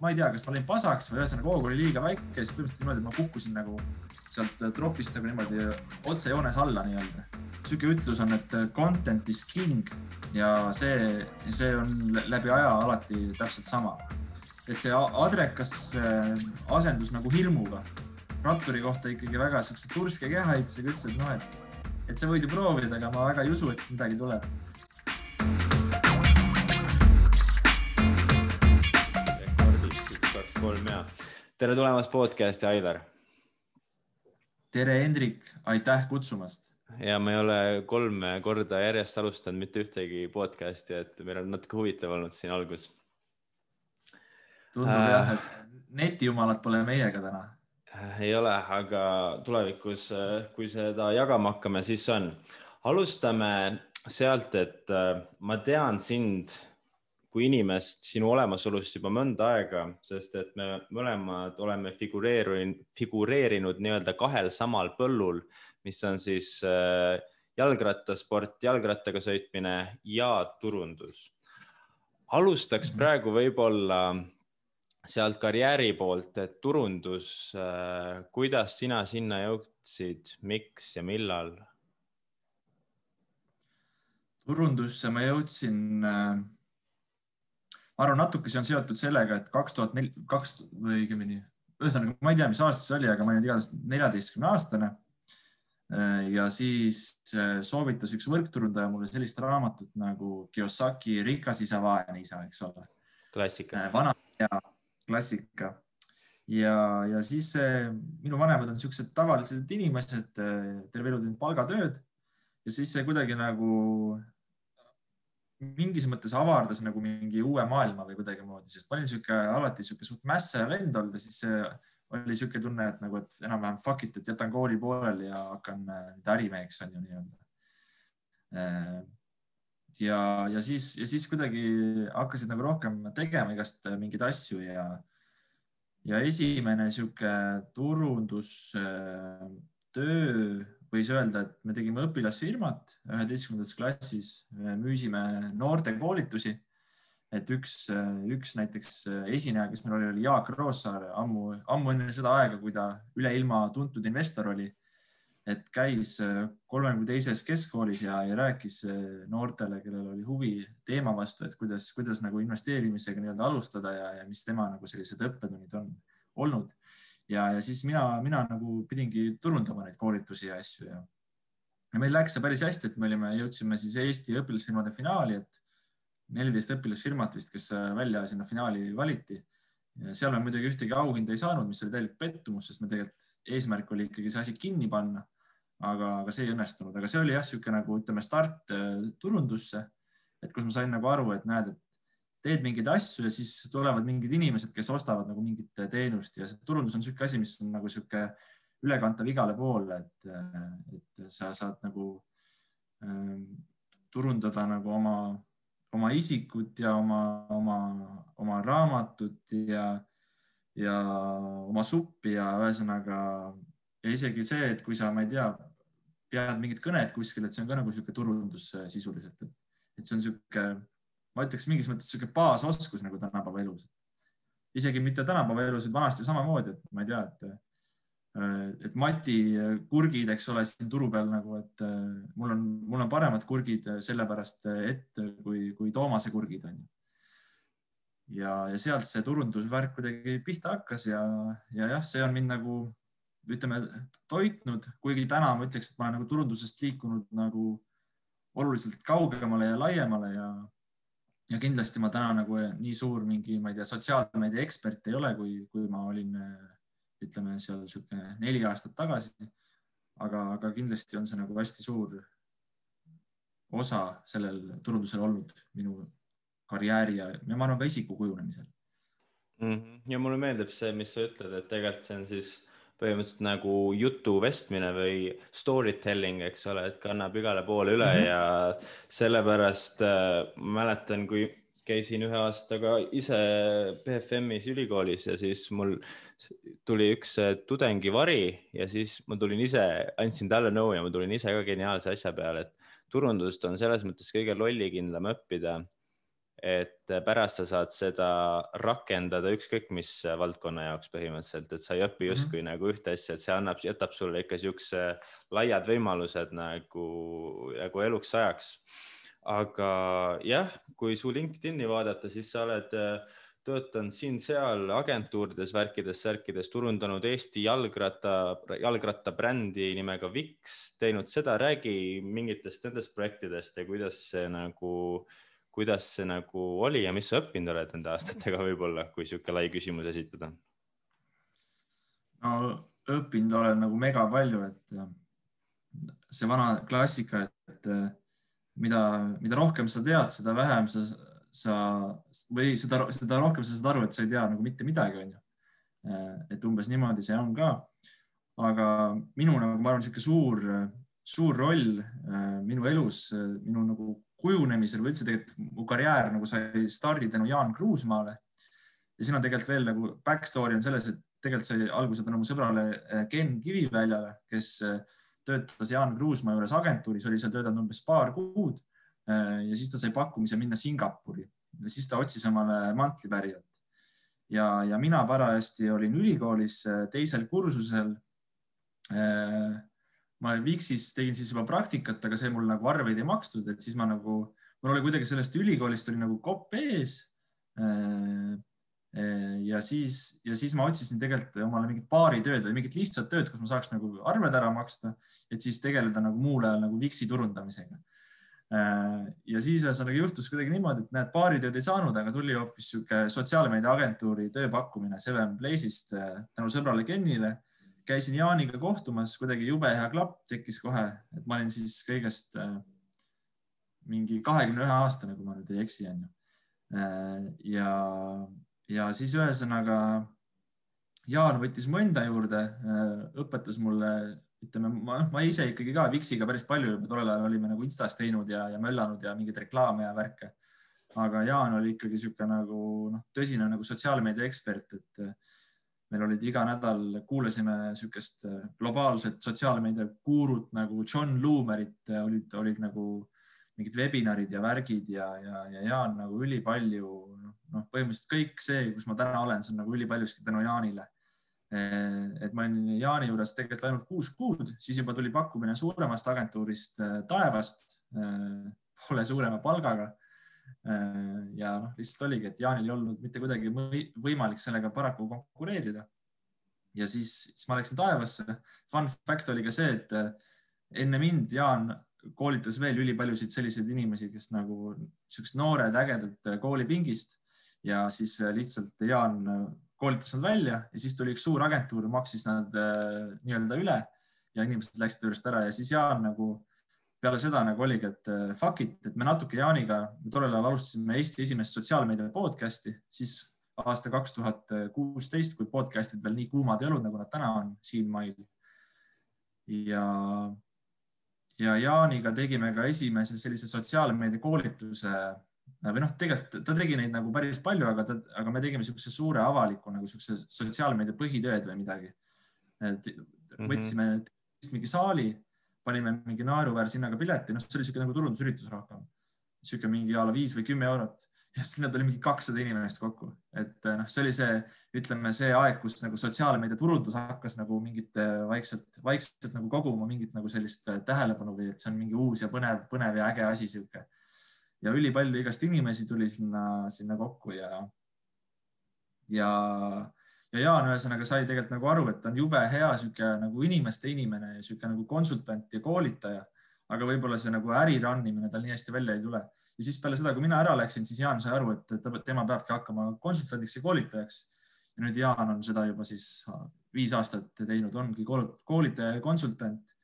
ma ei tea, kas ma olin pasaks või ühesõnaga hoog oli liiga väike, siis põhimõtteliselt niimoodi, et ma kukkusin nagu sealt tropist nagu niimoodi otsejoones alla nii-öelda. sihuke ütlus on, et content is king ja see, see on läbi aja alati täpselt sama. et see adrekas asendus nagu hirmuga ratturi kohta ikkagi väga siukse turske kehaehitusega ütles, et noh, et, et sa võid ju proovida, aga ma väga ei usu, et midagi tuleb tere tulemast podcast'i, Aivar. tere, Hendrik, aitäh kutsumast. ja ma ei ole kolm korda järjest alustanud mitte ühtegi podcast'i, et meil on natuke huvitav olnud siin algus. tundub äh, jah, et netijumalad pole meiega täna. Äh, ei ole, aga tulevikus, äh, kui seda jagama hakkame, siis on. alustame sealt, et äh, ma tean sind kui inimest sinu olemasolust juba mõnda aega, sest et me mõlemad oleme figureerinud, figureerinud nii-öelda kahel samal põllul, mis on siis äh, jalgrattasport, jalgrattaga sõitmine ja turundus. alustaks mhm. praegu võib-olla sealt karjääri poolt, et turundus, äh, kuidas sina sinna jõudsid, miks ja millal? turundusse ma jõudsin äh ma arvan, natuke see on seotud sellega, et kaks tuhat neli, kaks või õigemini, ühesõnaga, ma ei tea, mis aasta see oli, aga ma olin igatahes neljateistkümne aastane. ja siis äh, soovitas üks võrkturundaja mulle sellist raamatut nagu Kiyosaki Rikas isa, vaene isa, eks ole. klassika. Äh, vana ja klassika ja, ja siis minu vanemad on niisugused tavalised inimesed, äh, terve elu teinud palgatööd ja siis see kuidagi nagu mingis mõttes avardas nagu mingi uue maailma või kuidagimoodi, sest ma olin sihuke alati sihuke suht mässa vend olnud ja siis oli sihuke tunne, et nagu, et enam-vähem fuck it, et jätan kooli pooleli ja hakkan äh, nüüd ärimeheks on ju nii-öelda. Äh, ja, ja siis, ja siis kuidagi hakkasid nagu rohkem tegema igast äh, mingeid asju ja, ja esimene sihuke turundustöö võis öelda, et me tegime õpilasfirmat üheteistkümnendas klassis, müüsime noortekoolitusi. et üks, üks näiteks esineja, kes meil oli, oli Jaak Roosaar ammu, ammu enne seda aega, kui ta üle ilma tuntud investor oli. et käis kolmekümne teises keskkoolis ja, ja rääkis noortele, kellel oli huvi teema vastu, et kuidas, kuidas nagu investeerimisega nii-öelda alustada ja, ja mis tema nagu sellised õppetunnid on olnud ja, ja siis mina, mina nagu pidingi turundama neid koolitusi ja asju ja, ja meil läks see päris hästi, et me olime, jõudsime siis Eesti õpilasfirmade finaali, et neliteist õpilasfirmat vist, kes välja sinna finaali valiti. seal me muidugi ühtegi auhinda ei saanud, mis oli täielik pettumus, sest me tegelikult eesmärk oli ikkagi see asi kinni panna. aga, aga see ei õnnestunud, aga see oli jah, niisugune nagu ütleme start äh, turundusse, et kus ma sain nagu aru, et näed, et teed mingeid asju ja siis tulevad mingid inimesed, kes ostavad nagu mingit teenust ja turundus on niisugune asi, mis on nagu niisugune ülekantav igale poole, et, et sa saad nagu äh, turundada nagu oma, oma isikut ja oma, oma, oma raamatut ja, ja oma suppi ja ühesõnaga ja isegi see, et kui sa, ma ei tea, pead mingit kõnet kuskil, et see on ka nagu niisugune turundus sisuliselt, et, et see on niisugune ma ütleks mingis mõttes niisugune baasoskus nagu tänapäeva elus. isegi mitte tänapäeva elus, vaid vanasti samamoodi, et ma ei tea, et et Mati kurgid, eks ole, siin turu peal nagu, et mul on, mul on paremad kurgid sellepärast ette kui, kui Toomase kurgid on ju. ja, ja sealt see turundusvärk kuidagi pihta hakkas ja, ja jah, see on mind nagu ütleme toitnud, kuigi täna ma ütleks, et ma olen nagu turundusest liikunud nagu oluliselt kaugemale ja laiemale ja, ja kindlasti ma täna nagu nii suur mingi, ma ei tea, sotsiaalmeedia ekspert ei ole, kui, kui ma olin ütleme seal niisugune neli aastat tagasi. aga, aga kindlasti on see nagu hästi suur osa sellel turundusel olnud minu karjääri ja, ja ma arvan ka isiku kujunemisel mm. -hmm. ja mulle meeldib see, mis sa ütled, et tegelikult see on siis põhimõtteliselt nagu jutu vestmine või story telling, eks ole, et kannab igale poole üle -hmm. ja sellepärast äh, mäletan, kui käisin ühe aastaga ise BFM-is ülikoolis ja siis mul tuli üks äh, tudengivari ja siis ma tulin ise, andsin talle nõu ja ma tulin ise ka geniaalse asja peale, et turundust on selles mõttes kõige lollikindlam õppida et pärast sa saad seda rakendada ükskõik mis valdkonna jaoks põhimõtteliselt, et sa ei õpi mhm. justkui mm -hmm. nagu ühte asja, et see annab, jätab sulle ikka siukse laiad võimalused nagu, nagu eluks ajaks. aga jah, kui su LinkedIn'i vaadata, siis sa oled äh, töötanud siin-seal agentuurides, värkides, särkides, turundanud Eesti jalgratta, jalgrattabrändi nimega Wix, teinud seda, räägi mingitest nendest projektidest ja kuidas see nagu, kuidas see nagu oli ja mis sa õppinud oled nende aastatega võib-olla, kui niisugune lai küsimus esitada? no õppinud olen nagu mega palju, et see vana klassika, et mida, mida rohkem sa tead, seda vähem sa sa või seda, seda rohkem sa saad aru, et sa ei tea nagu mitte midagi, onju. et umbes niimoodi see on ka. aga minu nagu ma arvan, niisugune suur, suur roll minu elus, minu nagu kujunemisel või üldse tegelikult mu karjäär nagu sai stardi tänu Jaan Kruusmaale. ja siin on tegelikult veel nagu back story on selles, et tegelikult sai alguse tänu mu sõbrale Ken Kiviväljale, kes töötas Jaan Kruusmaa juures agentuuris, oli seal töötanud umbes paar kuud Äh, ja siis ta sai pakkumise minna Singapuri siis ta otsis omale mantlipärijat. ja, ja mina parajasti olin ülikoolis äh, teisel kursusel. Äh, ma Viksis tegin siis juba praktikat, aga see mul nagu arveid ei makstud, et siis ma nagu, mul oli kuidagi sellest ülikoolist oli nagu kopp ees. ja siis, ja siis ma otsisin tegelikult omale mingit baaritööd või mingit lihtsat tööd, kus ma saaks nagu arved ära maksta, et siis tegeleda nagu muul ajal nagu Viksi turundamisega Äh, ja siis ühesõnaga juhtus kuidagi niimoodi, et näed, baaritööd ei saanud, aga tuli hoopis sihuke sotsiaalmeediaagentuuri tööpakkumine Seven Place'ist äh, tänu sõbrale Kenile. Käisin Jaaniga kohtumas, kuidagi jube hea klapp tekkis kohe, et ma olin siis kõigest äh, mingi kahekümne ühe aastane, kui ma nüüd ei eksi, onju. ja, ja siis ühesõnaga Jaan võttis mu enda juurde, õpetas mulle ütleme, ma, ma ise ikkagi ka Vixiga päris palju juba tollel ajal olime nagu Instas teinud ja, ja möllanud ja mingeid reklaame ja värke. aga Jaan oli ikkagi niisugune nagu noh, tõsine nagu sotsiaalmeedia ekspert, et meil olid iga nädal, kuulasime niisugust eh, globaalset sotsiaalmeedia gurut nagu John Loomerit, eh, olid, olid nagu mingid webinarid ja värgid ja, ja, ja Jaan nagu ülipalju, noh, noh, põhimõtteliselt kõik see, kus ma täna olen, see on nagu ülipaljuski tänu Jaanile Eh, et ma olin Jaani juures tegelikult ainult kuus kuud, siis juba tuli pakkumine suuremast agentuurist Taevast poole suurema palgaga. Ja noh, lihtsalt oligi, et Jaanil ei olnud mitte kuidagi võimalik sellega paraku konkureerida. ja siis, siis ma läksin Taevasse. Fun fact oli ka see, et enne mind Jaan koolitas veel ülipaljusid selliseid inimesi, kes nagu siuksed noored, ägedad koolipingist ja siis lihtsalt Jaan koolitas nad välja ja siis tuli üks suur agentuur, maksis nad äh, nii-öelda üle ja inimesed läksid juurest ära ja siis Jaan nagu peale seda nagu oligi, et äh, fuck it, et me natuke Jaaniga, tollel ajal alustasime Eesti esimest sotsiaalmeedia podcast'i, siis aasta kaks tuhat kuusteist, kui podcast'id veel nii kuumad ei olnud, nagu nad täna on siin mail. ja, ja Jaaniga tegime ka esimese sellise sotsiaalmeedia koolituse või noh, tegelikult ta tegi neid nagu päris palju, aga ta, aga me tegime niisuguse suure avaliku nagu niisuguse sotsiaalmeedia põhitööd või midagi. et võtsime mm -hmm. mingi saali, panime mingi naeruväärse hinnaga pileti, noh, see oli niisugune nagu turundusüritus rohkem. niisugune mingi a la viis või kümme eurot. Ja sinna tuli mingi kakssada inimest kokku, et noh, see oli see, ütleme see aeg, kus nagu sotsiaalmeedia turundus hakkas nagu mingit vaikselt, vaikselt nagu koguma mingit nagu sellist tähelepanu või et see on mingi uus ja põnev, põnev ja äge asi sihuke ja ülipalju igast inimesi tuli sinna, sinna kokku ja, ja, ja Jaan ühesõnaga sai tegelikult nagu aru, et ta on jube hea sihuke nagu inimeste inimene ja sihuke nagu konsultant ja koolitaja, aga võib-olla see nagu äri run imine tal nii hästi välja ei tule. ja siis peale seda, kui mina ära läksin, siis Jaan sai aru, et ta, tema peabki hakkama konsultandiks ja koolitajaks. ja nüüd Jaan on seda juba siis viis aastat teinud, ongi koolitaja ja konsultant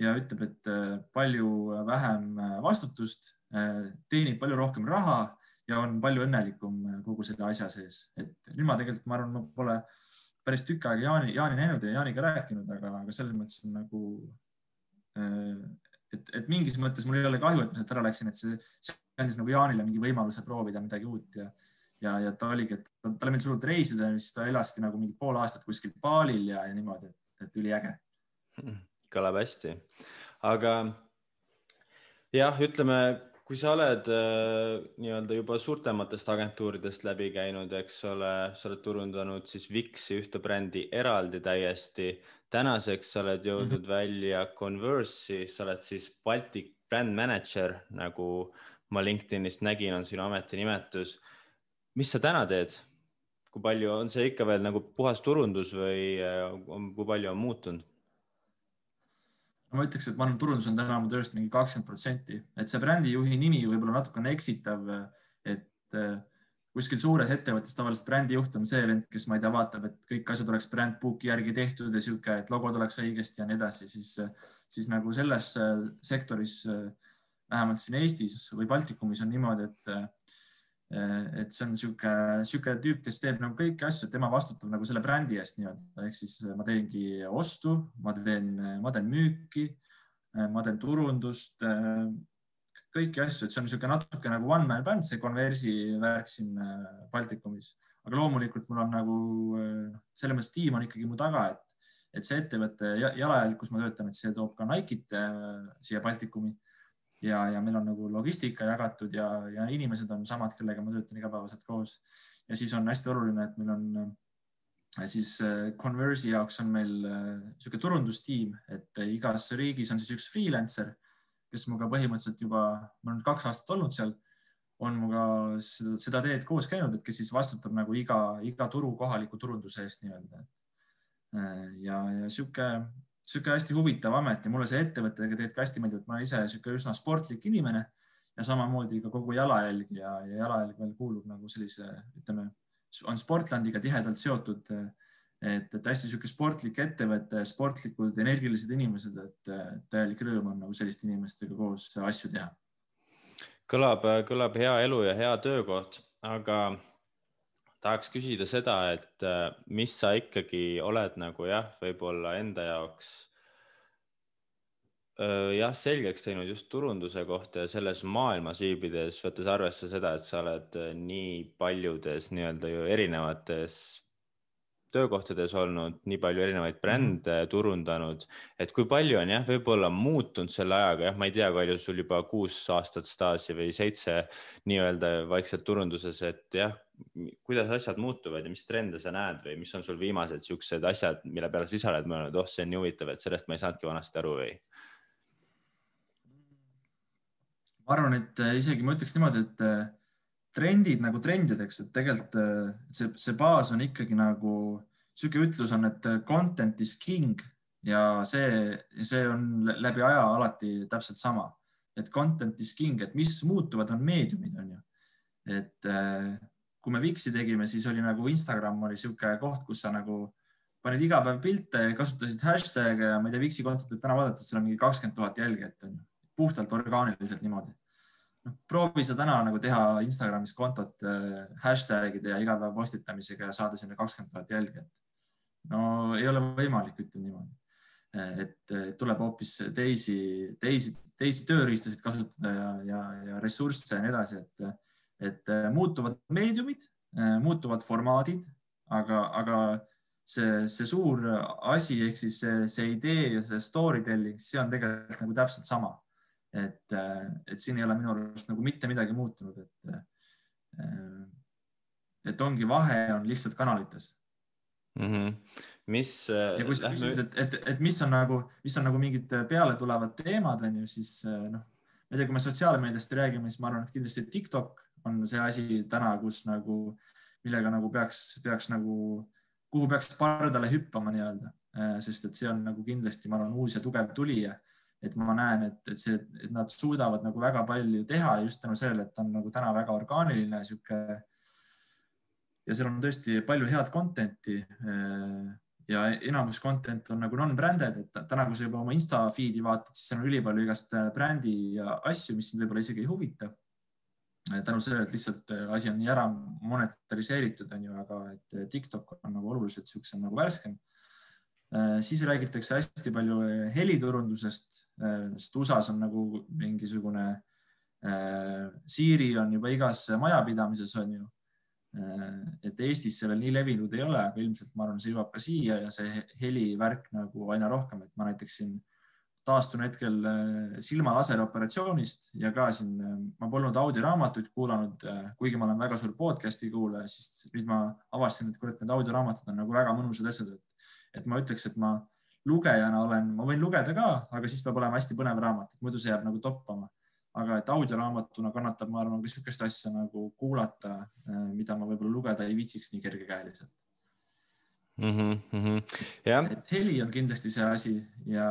ja ütleb, et palju vähem vastutust teenib palju rohkem raha ja on palju õnnelikum kogu selle asja sees, et nüüd ma tegelikult, ma arvan, ma pole päris tükk aega Jaani, Jaani näinud ja Jaaniga rääkinud, aga, aga selles mõttes on nagu, et, et mingis mõttes mul ei ole kahju, et ma sealt ära läksin, et see, see andis nagu Jaanile mingi võimaluse proovida midagi uut ja, ja, ja ta oligi, et talle meeldis hullult reisida ja siis ta elaski nagu mingi pool aastat kuskil Balil ja, ja niimoodi, et, et üliäge. kõlab hästi, aga jah, ütleme kui sa oled äh, nii-öelda juba suurtematest agentuuridest läbi käinud, eks ole, sa oled turundanud siis Wixi ühte brändi eraldi täiesti. tänaseks sa oled jõudnud mm -hmm. välja Converse'i, sa oled siis Baltic brand manager, nagu ma LinkedInist nägin, on sinu ametinimetus. mis sa täna teed? kui palju on see ikka veel nagu puhas turundus või äh, kui palju on muutunud? Ma ütleks, et ma arvan, turundus on täna mu tööst mingi kakskümmend protsenti, et see brändijuhi nimi võib-olla natukene eksitav, et äh, kuskil suures ettevõttes tavaliselt brändijuht on see vend, kes ma ei tea, vaatab, et kõik asjad oleks brandbook'i järgi tehtud ja sihuke, et logod oleks õigesti ja nii edasi, siis, siis nagu selles äh, sektoris, äh, vähemalt siin Eestis või Baltikumis on niimoodi, et et see on niisugune, niisugune tüüp, kes teeb nagu kõiki asju, tema vastutab nagu selle brändi eest nii-öelda, ehk siis ma teengi ostu, ma teen, ma teen müüki, eh, ma teen turundust, eh, kõiki asju, et see on niisugune natuke nagu one man band, see konversi värk siin Baltikumis, aga loomulikult mul on nagu selles mõttes tiim on ikkagi mu taga, et, et see ettevõte jalajälg, kus ma töötan, et see toob ka Nike'it siia Baltikumi ja, ja meil on nagu logistika jagatud ja, ja inimesed on samad, kellega ma töötan igapäevaselt koos. ja siis on hästi oluline, et meil on äh, siis äh, Converse'i jaoks on meil niisugune äh, turundustiim, et igas riigis on siis üks freelancer, kes minuga põhimõtteliselt juba, ma olen kaks aastat olnud seal, on minuga seda, seda teed koos käinud, et kes siis vastutab nagu iga, iga turu kohaliku turunduse eest nii-öelda. ja, ja sihuke sihuke hästi huvitav amet ja mulle see ettevõttega tegelikult hästi meeldib, et ma ise sihuke üsna sportlik inimene ja samamoodi ka kogu jalajälg ja, ja jalajälg veel kuulub nagu sellise, ütleme, on Sportlandiga tihedalt seotud. et, et hästi sihuke sportlik ettevõte, sportlikud, energilised inimesed, et täielik rõõm on nagu selliste inimestega koos asju teha. kõlab, kõlab hea elu ja hea töökoht, aga tahaks küsida seda, et äh, mis sa ikkagi oled nagu jah, võib-olla enda jaoks äh, jah, selgeks teinud just turunduse kohta ja selles maailmas viibides, võttes arvesse seda, et sa oled äh, nii paljudes nii-öelda ju erinevates töökohtades olnud, nii palju erinevaid mhm. brände turundanud, et kui palju on jah, võib-olla muutunud selle ajaga, jah, ma ei tea, palju sul juba kuus aastat staaži või seitse nii-öelda vaikselt turunduses, et jah, kuidas asjad muutuvad ja mis trende sa näed või mis on sul viimased siuksed asjad, mille peale sa ise oled mõelnud, oh, see on nii huvitav, et sellest ma ei saanudki vanasti aru või? ma arvan, et äh, isegi ma ütleks niimoodi, et äh, trendid nagu trendideks, et tegelikult äh, see, see baas on ikkagi nagu sihuke ütlus on, et content is king ja see, see on läbi aja alati täpselt sama, et content is king, et mis muutuvad, on meediumid, on ju. et kui me Vixi tegime, siis oli nagu Instagram oli niisugune koht, kus sa nagu panid iga päev pilte, kasutasid hashtag'e ja ma ei tea, Vixi kontot võib täna vaadata, seal on mingi kakskümmend tuhat jälgijat on ju, puhtalt orgaaniliselt niimoodi. Noh, proovi sa täna nagu teha Instagramis kontot äh, hashtag'ide ja iga päev postitamisega ja saada sinna kakskümmend tuhat jälgijat. no ei ole võimalik, ütlen niimoodi. et tuleb hoopis teisi, teisi, teisi tööriistasid kasutada ja, ja, ja ressursse ja nii edasi, et et äh, muutuvad meediumid, äh, muutuvad formaadid, aga, aga see, see suur asi ehk siis see, see idee ja see story telling, see on tegelikult nagu täpselt sama. Et, äh, et siin ei ole minu arust nagu mitte midagi muutunud, et, et ongi vahe on lihtsalt kanalites mm. -hmm. mis. ja kui sa küsid, et, et, et mis on nagu, mis on nagu mingid pealetulevad teemad, on ju, siis noh, ma ei tea, kui me sotsiaalmeediast räägime, siis ma arvan, et kindlasti TikTok on see asi täna, kus nagu, millega nagu peaks, peaks nagu, kuhu peaks pardale hüppama nii-öelda, äh, sest et see on nagu kindlasti, ma arvan, uus ja tugev tulija. Et ma näen, et, et see, et nad suudavad nagu väga palju teha just tänu sellele, et ta on nagu täna väga orgaaniline sihuke. ja seal on tõesti palju head content'i äh, ja enamus content on nagu non-branded, et täna, kui sa juba oma insta feed'i vaatad, siis seal on ülipalju igast äh, brändi ja asju, mis sind võib-olla isegi ei huvita tänu sellele, et lihtsalt asi on nii ära monetariseeritud, on ju, aga et TikTok on nagu oluliselt siuksem nagu värskem. Äh, siis räägitakse hästi palju heliturundusest, sest USA-s on nagu mingisugune Siiri on juba igas majapidamises, on ju. et Eestis see veel nii levinud ei ole, aga ilmselt ma arvan, see jõuab ka siia ja see helivärk nagu aina rohkem, et ma näiteks siin taastun hetkel silmalaseri operatsioonist ja ka siin ma polnud audioraamatuid kuulanud, kuigi ma olen väga suur podcast'i kuulaja, siis nüüd ma avastasin, et kurat, need audioraamatud on nagu väga mõnusad asjad, et, et ma ütleks, et ma lugejana olen, ma võin lugeda ka, aga siis peab olema hästi põnev raamat, et muidu see jääb nagu toppama. aga et audioraamatuna kannatab, ma arvan, ka niisugust asja nagu kuulata, äh, mida ma võib-olla lugeda ei viitsiks nii kergekäeliselt mm. -hmm. Yeah. et heli on kindlasti see asi ja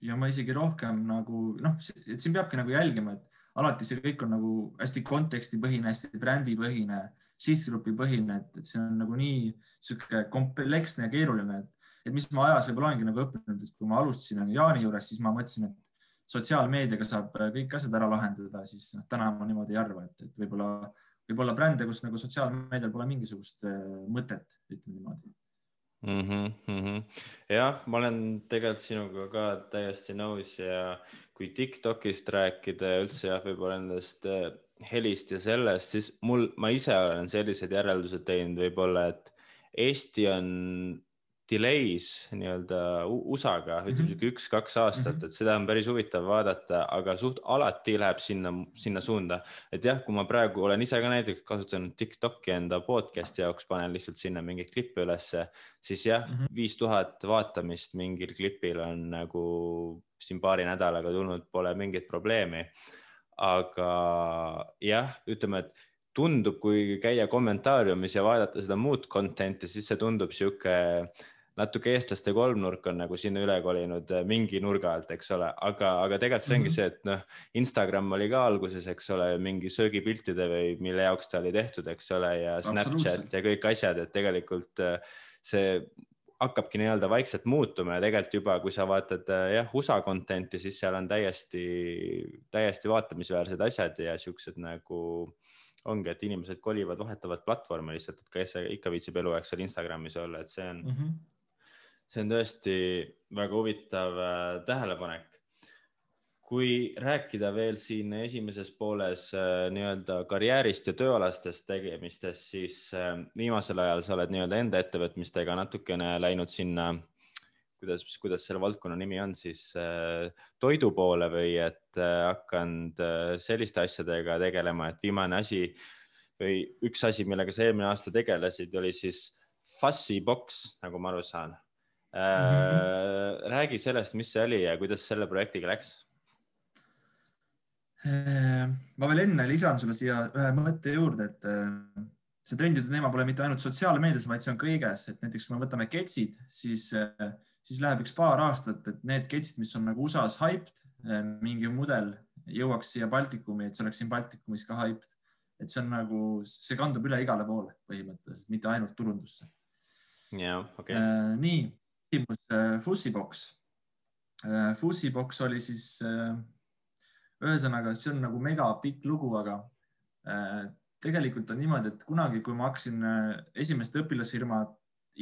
ja ma isegi rohkem nagu noh, et siin peabki nagu jälgima, et alati see kõik on nagu hästi kontekstipõhine, hästi brändipõhine sihtgrupi põhine, et, et see on nagu nii sihuke kompleksne ja keeruline, et, et mis ma ajas võib-olla olengi nagu õppinud, et kui ma alustasin Jaani juures, siis ma mõtlesin, et sotsiaalmeediaga saab kõik asjad ära lahendada, siis noh, täna ma niimoodi ei arva, et, et võib-olla, võib-olla brände, kus nagu sotsiaalmeedial pole mingisugust äh, mõtet, ütleme niimoodi mm. -hmm, mm -hmm. jah, ma olen tegelikult sinuga ka täiesti nõus ja kui Tiktokist rääkida ja üldse jah, võib-olla nendest äh, helist ja sellest, siis mul, ma ise olen sellised järeldused teinud võib-olla, et Eesti on delay's nii-öelda USA-ga, ütleme mhm. sihuke üks-kaks aastat, mhm. et seda on päris huvitav vaadata, aga suht alati läheb sinna, sinna suunda. et jah, kui ma praegu olen ise ka näiteks kasutanud Tiktoki enda podcast'i jaoks, panen lihtsalt sinna mingeid klippe ülesse, siis jah, mhm. viis tuhat vaatamist mingil klipil on nagu siin paari nädalaga tulnud, pole mingit probleemi aga jah, ütleme, et tundub, kui käia kommentaariumis ja vaadata seda muud content'i, siis see tundub sihuke natuke eestlaste kolmnurk on nagu sinna üle kolinud äh, mingi nurga alt, eks ole, aga, aga tegelikult see ongi -hmm. see, et noh, Instagram oli ka alguses, eks ole, mingi söögipiltide või mille jaoks ta oli tehtud, eks ole, ja Snapchat ja kõik asjad, et tegelikult äh, see hakkabki nii-öelda vaikselt muutuma ja tegelikult juba, kui sa vaatad äh, jah, USA content'i, siis seal on täiesti, täiesti vaatamisväärsed asjad ja siuksed nagu ongi, et inimesed kolivad, vahetavad platvormi lihtsalt, et kes ikka viitsib eluaeg seal Instagramis olla, et see on mm, -hmm. see on tõesti väga huvitav äh, tähelepanek kui rääkida veel siin esimeses pooles äh, nii-öelda karjäärist ja tööalastest tegemistest, siis äh, viimasel ajal sa oled nii-öelda enda ettevõtmistega natukene läinud sinna, kuidas, kuidas selle valdkonna nimi on siis äh, toidu poole või et hakanud selliste asjadega tegelema, et viimane asi või üks asi, millega sa eelmine aasta tegelesid, oli siis Fuzzy Box, nagu ma aru saan. -hmm. räägi sellest, mis see oli ja kuidas selle projektiga läks ma veel enne lisan sulle siia ühe mõtte juurde, et ehm, see trendide teema pole mitte ainult sotsiaalmeedias, vaid see on kõiges, et näiteks kui me võtame ketsid, siis, ehm, siis läheb üks paar aastat, et need ketsid, mis on nagu USA-s hyped, mingi mudel jõuaks siia Baltikumi, et see oleks siin Baltikumis ka hyped. et see on nagu, see kandub üle igale poole põhimõtteliselt, mitte ainult turundusse. jah, okei. nii, küsimus Fussibox. Fussibox oli siis ühesõnaga, see on nagu mega pikk lugu, aga äh, tegelikult on niimoodi, et kunagi, kui ma hakkasin äh, esimest õpilasfirma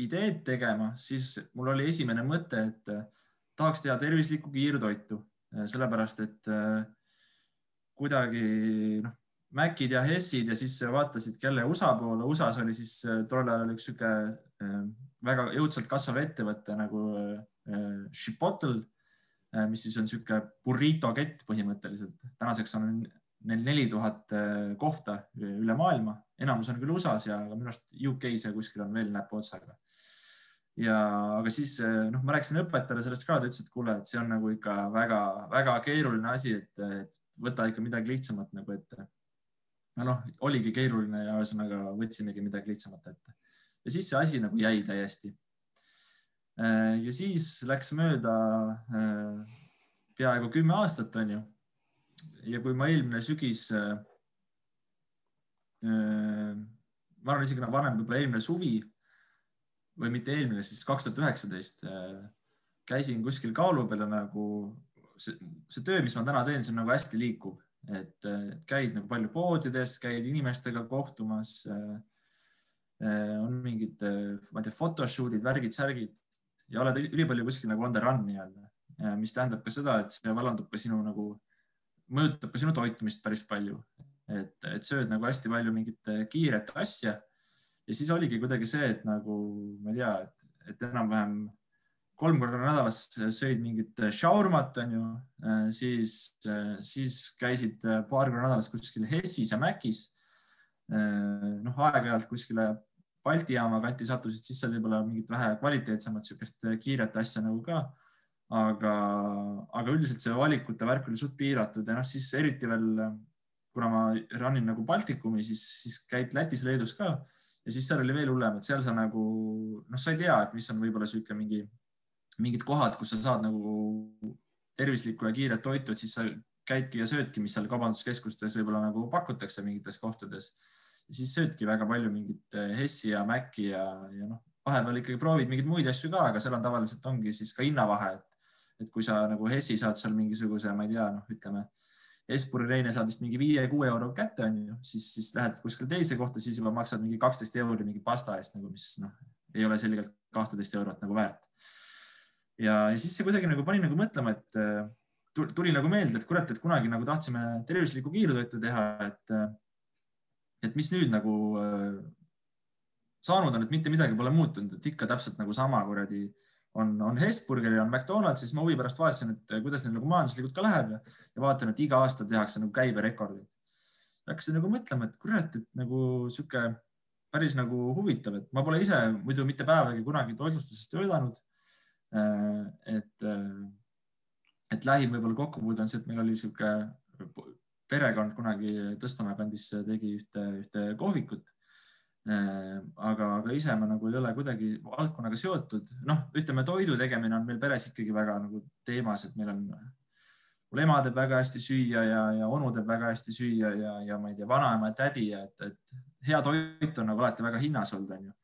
ideed tegema, siis mul oli esimene mõte, et äh, tahaks teha tervislikku kiirtoitu, sellepärast et kuidagi noh, Macid ja Hessid ja siis vaatasid jälle USA poole. USA-s oli siis tollel ajal üks sihuke väga jõudsalt kasvav ettevõte nagu Chipotle mis siis on niisugune burrito kett põhimõtteliselt. tänaseks on neil neli tuhat äh, kohta üle maailma, enamus on küll USA-s ja minu arust UK-s ja kuskil on veel näpuotsaga. ja, aga siis äh, noh, ma rääkisin õpetajale sellest ka, ta ütles, et kuule, et see on nagu ikka väga-väga keeruline asi, et, võta ikka midagi lihtsamat nagu ette. no noh, oligi keeruline ja ühesõnaga võtsimegi midagi lihtsamat ette. ja siis see asi nagu jäi täiesti Äh, ja siis läks mööda äh, peaaegu kümme aastat, onju. ja kui ma eelmine sügis, äh, ma arvan isegi varem, võib-olla eelmine suvi või mitte eelmine, siis kaks tuhat üheksateist käisin kuskil kaalu peal nagu see, see töö, mis ma täna teen, see on nagu hästi liikuv, et käid nagu palju poodides, käid inimestega kohtumas. on mingid, ma ei tea, photoshoot'id, värgid, särgid ja oled ülipalju kuskil nagu on the run nii-öelda, mis tähendab ka seda, et see vallandub ka sinu nagu, mõjutab ka sinu toitumist päris palju. et, et sööd nagu hästi palju mingit kiiret asja ja siis oligi kuidagi see, et nagu ma ei tea, et, et enam-vähem kolm korda nädalas sõid mingit šaurmat, onju, siis, siis käisid paar korda nädalas kuskil Hessis ja Mäkis. noh, aeg-ajalt kuskile Balti jaama kanti sattusid, siis seal võib-olla mingit vähe kvaliteetsemat niisugust kiiret asja nagu ka. aga, aga üldiselt see valikute värk oli suht piiratud ja noh, siis eriti veel, kuna ma run in nagu Baltikumi, siis, siis käid Lätis-Leedus ka ja siis seal oli veel hullem, et seal sa nagu noh, sa ei tea, et mis on võib-olla sihuke mingi, mingid kohad, kus sa saad nagu tervislikku ja kiiret toitu, et siis sa käidki ja söödki, mis seal kaubanduskeskustes võib-olla nagu pakutakse mingites kohtades. Siis söödki väga palju mingit eh, Hessi ja Maci ja, ja noh, vahepeal ikkagi proovid mingeid muid asju ka, aga seal on tavaliselt ongi siis ka hinnavahe, et, et kui sa nagu Hessi saad seal mingisuguse, ma ei tea, noh, ütleme Espuri Reine saad vist mingi viie-kuue euro kätte, onju, siis, siis lähed kuskile teise kohta, siis juba maksad mingi kaksteist euri mingi pasta eest nagu, mis noh, ei ole selgelt kahteteist eurot nagu väärt. ja, ja siis see kuidagi nagu pani nagu mõtlema, et äh, tuli nagu meelde, et kurat, et kunagi nagu tahtsime tervislikku kiirtoitu teha, et, äh, et mis nüüd nagu äh, saanud on, et mitte midagi pole muutunud, et ikka täpselt nagu sama kuradi on, on Hesburger ja on McDonalds, siis ma huvi pärast vaatasin, et kuidas neil nagu majanduslikult ka läheb ja, ja vaatan, et iga aasta tehakse nagu käiberekordid. hakkasin nagu mõtlema, et kurat, et nagu sihuke päris nagu huvitav, et ma pole ise muidu mitte päevagi kunagi toitlustuses töötanud. Äh, et, äh, et lähim võib-olla kokkupuude on see, et meil oli sihuke perekond kunagi Tõstamäe kandis tegi ühte, ühte kohvikut Äh, aga, aga ise ma nagu ei ole kuidagi valdkonnaga seotud. noh, ütleme toidu tegemine on meil peres ikkagi väga nagu teemas, et meil on, mul ema teeb väga hästi süüa ja, ja onu teeb väga hästi süüa ja, ja ma ei tea, vanaema ja tädi, et, et hea toit on nagu alati väga hinnas olnud, onju.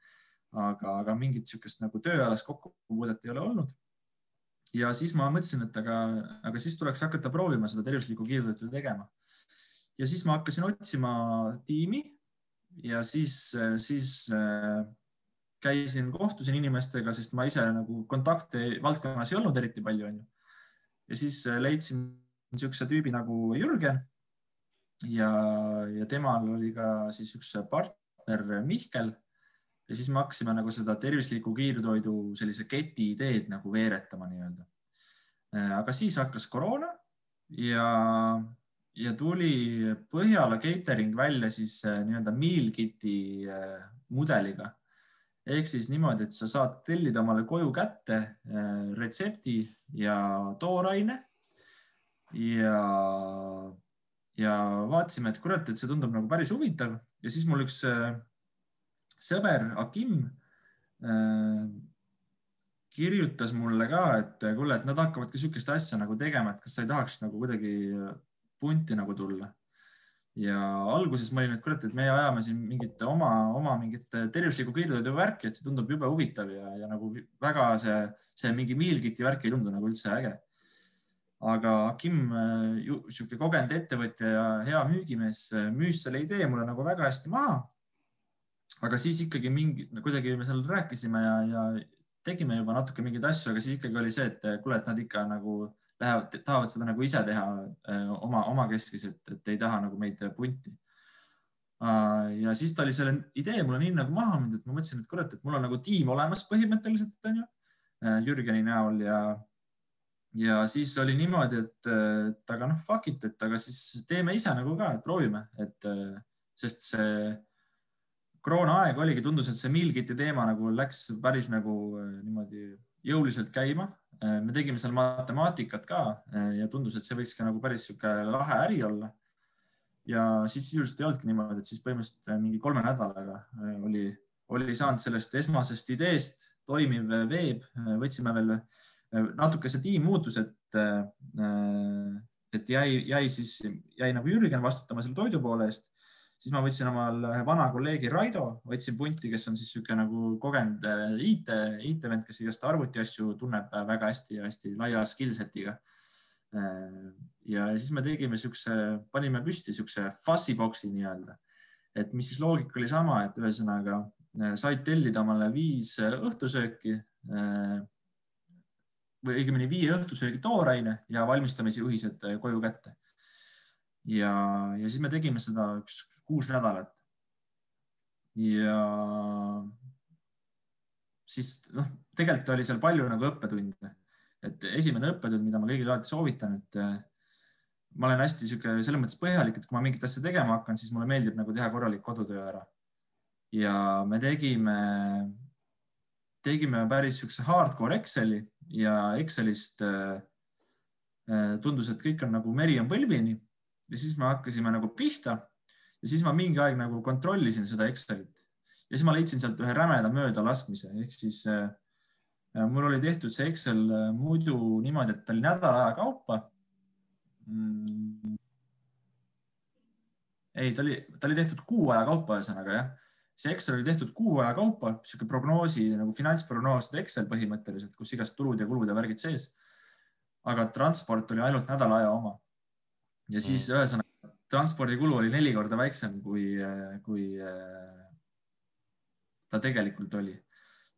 aga, aga mingit niisugust nagu tööalast kokkupuudet ei ole olnud. ja siis ma mõtlesin, et aga, aga siis tuleks hakata proovima seda tervislikku kiirtoitu tegema. Ja siis ma hakkasin otsima tiimi ja siis, siis äh, käisin, kohtusin inimestega, sest ma ise nagu kontakte valdkonnas ei olnud eriti palju, onju. ja siis äh, leidsin niisuguse tüübi nagu Jürgen. ja, ja temal oli ka siis üks partner Mihkel. ja siis me hakkasime nagu seda tervisliku kiirtoidu sellise keti ideed nagu veeretama nii-öelda. Äh, aga siis hakkas koroona ja ja tuli Põhjala catering välja siis äh, nii-öelda meal kit'i äh, mudeliga ehk siis niimoodi, et sa saad tellida omale koju kätte äh, retsepti ja tooraine. ja, ja vaatasime, et kurat, et see tundub nagu päris huvitav ja siis mul üks sõber Akim kirjutas mulle ka, et kuule, et nad hakkavad ka niisugust asja nagu tegema, et kas sa ei tahaks nagu kuidagi punti nagu tulla. ja alguses ma olin, et kurat, et meie ajame siin mingit oma, oma mingit tervislikku kiirtoidu värki, et see tundub jube huvitav ja, ja nagu väga see, see mingi mealkit'i värk ei tundu nagu üldse äge. aga Kim, sihuke kogenud ettevõtja ja hea müügimees, müüs selle idee mulle nagu väga hästi maha. aga siis ikkagi mingi, kuidagi me seal rääkisime ja, ja tegime juba natuke mingeid asju, aga siis ikkagi oli see, et kuule, et nad ikka nagu lähevad, tahavad seda nagu ise teha äh, oma, omakeskis, et, et ei taha nagu meid punti. Äh, ja siis ta oli selle idee mulle nii nagu maha müünud, et ma mõtlesin, et kurat, et mul on nagu tiim olemas põhimõtteliselt onju äh, Jürgeni näol ja, ja siis oli niimoodi, et, aga noh, fuck it, et aga siis teeme ise nagu ka, et proovime, et sest see koroonaaeg oligi, tundus, et see meal kit'i teema nagu läks päris nagu niimoodi jõuliselt käima me tegime seal matemaatikat ka äh, ja tundus, et see võiks ka nagu päris sihuke lahe äri olla. ja siis sisuliselt ei olnudki niimoodi, et siis põhimõtteliselt äh, mingi kolme nädalaga oli, oli saanud sellest esmasest ideest toimiv veeb, võtsime veel natuke see tiim muutus, et, et jäi, jäi siis, jäi nagu Jürgen vastutama selle toidu poole eest siis ma võtsin omal ühe vana kolleegi Raido, võtsin punti, kes on siis niisugune nagu kogenud äh, IT, IT-vend, kes igast arvutiasju tunneb äh, väga hästi ja hästi laia skill set'iga. Äh, ja siis me tegime niisuguse, panime püsti niisuguse fussy box'i nii-öelda, et mis siis loogika oli sama, et ühesõnaga said tellida omale viis õhtusööki või õigemini viie õhtusöögi tooraine ja valmistamisjuhised koju kätte ja, ja siis me tegime seda üks kuus nädalat. ja siis noh, tegelikult oli seal palju nagu õppetunde, et esimene õppetund, mida ma kõigile alati soovitan, et äh, ma olen hästi sihuke selles mõttes põhjalik, et kui ma mingit asja tegema hakkan, siis mulle meeldib nagu teha korralik kodutöö ära. ja me tegime, tegime päris siukse hardcore Exceli ja Excelist äh, äh, tundus, et kõik on nagu meri on põlvini ja siis me hakkasime nagu pihta ja siis ma mingi aeg nagu kontrollisin seda Excelit ja siis ma leidsin sealt ühe rämeda möödalaskmise ehk siis äh, mul oli tehtud see Excel äh, muidu niimoodi, et ta oli nädala aja kaupa mm.. ei, ta oli, ta oli tehtud kuu aja kaupa, ühesõnaga jah. see Excel oli tehtud kuu aja kaupa, sihuke prognoosi nagu finantsprognooside Excel põhimõtteliselt, kus igast tulud ja kulud ja värgid sees. aga transport oli ainult nädala aja oma. Ja siis mm. ühesõnaga transpordikulu oli neli korda väiksem, kui, kui ta tegelikult oli.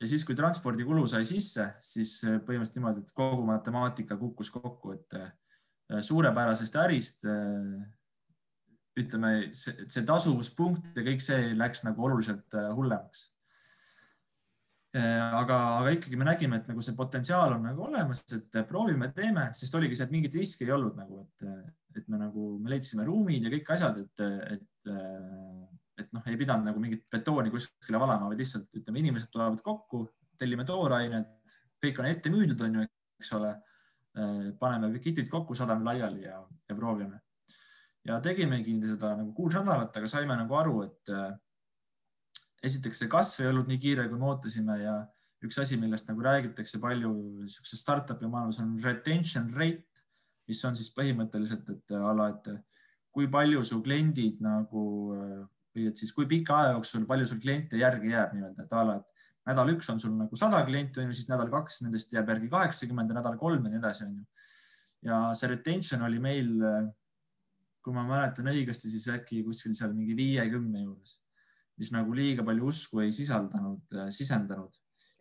ja siis, kui transpordikulu sai sisse, siis põhimõtteliselt niimoodi, et kogu matemaatika kukkus kokku, et äh, suurepärasest ärist äh, ütleme, see, see tasuvuspunkt ja kõik see läks nagu oluliselt äh, hullemaks. Aga, aga ikkagi me nägime, et nagu see potentsiaal on nagu olemas, et proovime, teeme, sest oligi see, et mingit riski ei olnud nagu, et, et me nagu, me leidsime ruumid ja kõik asjad, et, et, et noh, ei pidanud nagu mingit betooni kuskile valama, vaid lihtsalt ütleme, inimesed tulevad kokku, tellime toorainet, kõik on ette müüdud, on ju, eks ole. paneme kitid kokku, sadame laiali ja, ja proovime. ja tegimegi seda nagu kuus nädalat, aga saime nagu aru, et esiteks see kasv ei olnud nii kiire, kui me ootasime ja üks asi, millest nagu räägitakse palju niisuguses startup'i maailmas on retention rate mis on siis põhimõtteliselt, et äh, ala, et äh, kui palju su kliendid nagu äh, või et siis kui pika aja jooksul, palju sul kliente järgi jääb nii-öelda, et a la, et nädal üks on sul nagu sada klienti, on ju, siis nädal kaks nendest jääb järgi kaheksakümmend ja nädal kolm ja nii edasi, on ju. ja see retention oli meil, kui ma mäletan õigesti, siis äkki kuskil seal mingi viiekümne juures, mis nagu liiga palju usku ei sisaldanud, sisendanud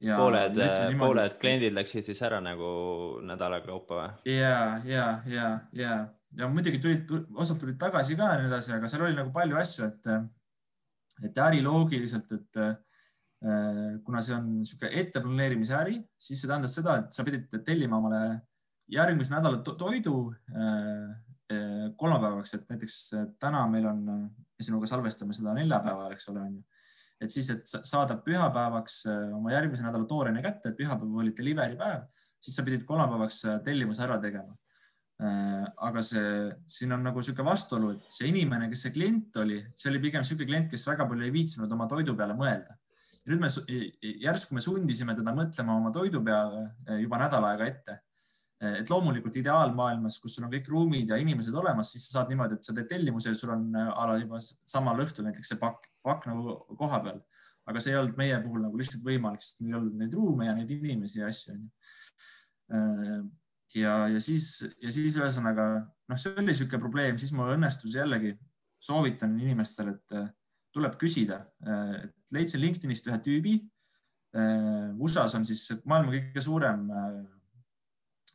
pooled, pooled kliendid läksid siis ära nagu nädala kaupa või? ja, ja, ja, ja, ja muidugi tulid, osad tulid tagasi ka ja nii edasi, aga seal oli nagu palju asju, et, et äriloogiliselt, et äh, kuna see on niisugune etteplaneerimise äri, siis see tähendas seda, et sa pidid tellima omale järgmise nädala to toidu äh, äh, kolmapäevaks, et näiteks täna meil on, me sinuga salvestame seda neljapäeval, eks ole, on ju et siis, et saada pühapäevaks oma järgmise nädala tooraine kätte, et pühapäev oli delivery päev, siis sa pidid kolmapäevaks tellimuse ära tegema. Aga see, siin on nagu niisugune vastuolu, et see inimene, kes see klient oli, see oli pigem niisugune klient, kes väga palju ei viitsinud oma toidu peale mõelda. nüüd me järsku me sundisime teda mõtlema oma toidu peale juba nädal aega ette et loomulikult ideaalmaailmas, kus sul on kõik ruumid ja inimesed olemas, siis sa saad niimoodi, et sa teed tellimuse ja sul on äh, a la juba samal õhtul näiteks see pakk, pakk nagu koha peal. aga see ei olnud meie puhul nagu lihtsalt võimalik, sest meil ei olnud neid ruume ja neid inimesi ja asju onju. Äh, ja, ja siis, ja siis ühesõnaga noh, see oli niisugune probleem, siis mul õnnestus jällegi, soovitan inimestele, et tuleb küsida, et leidsin LinkedInist ühe tüübi. USA-s on siis maailma kõige suurem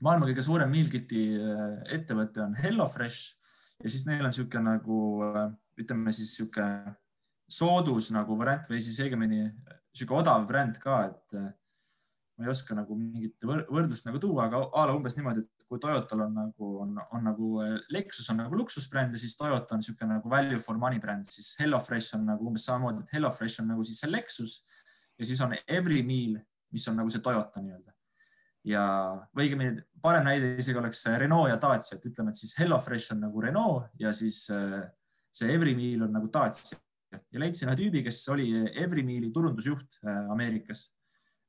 maailma kõige suurem meal kit'i äh, ettevõte on HelloFresh. Ja siis neil on niisugune nagu äh, ütleme siis niisugune soodus nagu variant või siis õigemini niisugune odav bränd ka, et äh, ma ei oska nagu mingit võrdlust nagu tuua, aga a la umbes niimoodi, et kui Toyotal on nagu, on, on nagu Lexus on nagu luksusbränd ja siis Toyota on niisugune nagu value for money bränd, siis HelloFresh on nagu umbes samamoodi, et HelloFresh on nagu siis see Lexus ja siis on Every Meal, mis on nagu see Toyota nii-öelda ja, või õigemini parem näide isegi oleks Renault ja Dacia, et ütleme, et siis HelloFresh on nagu Renault ja siis äh, see Everymeal on nagu Dacia. Ja leidsin ühe tüübi, kes oli Everymeali turundusjuht äh, Ameerikas,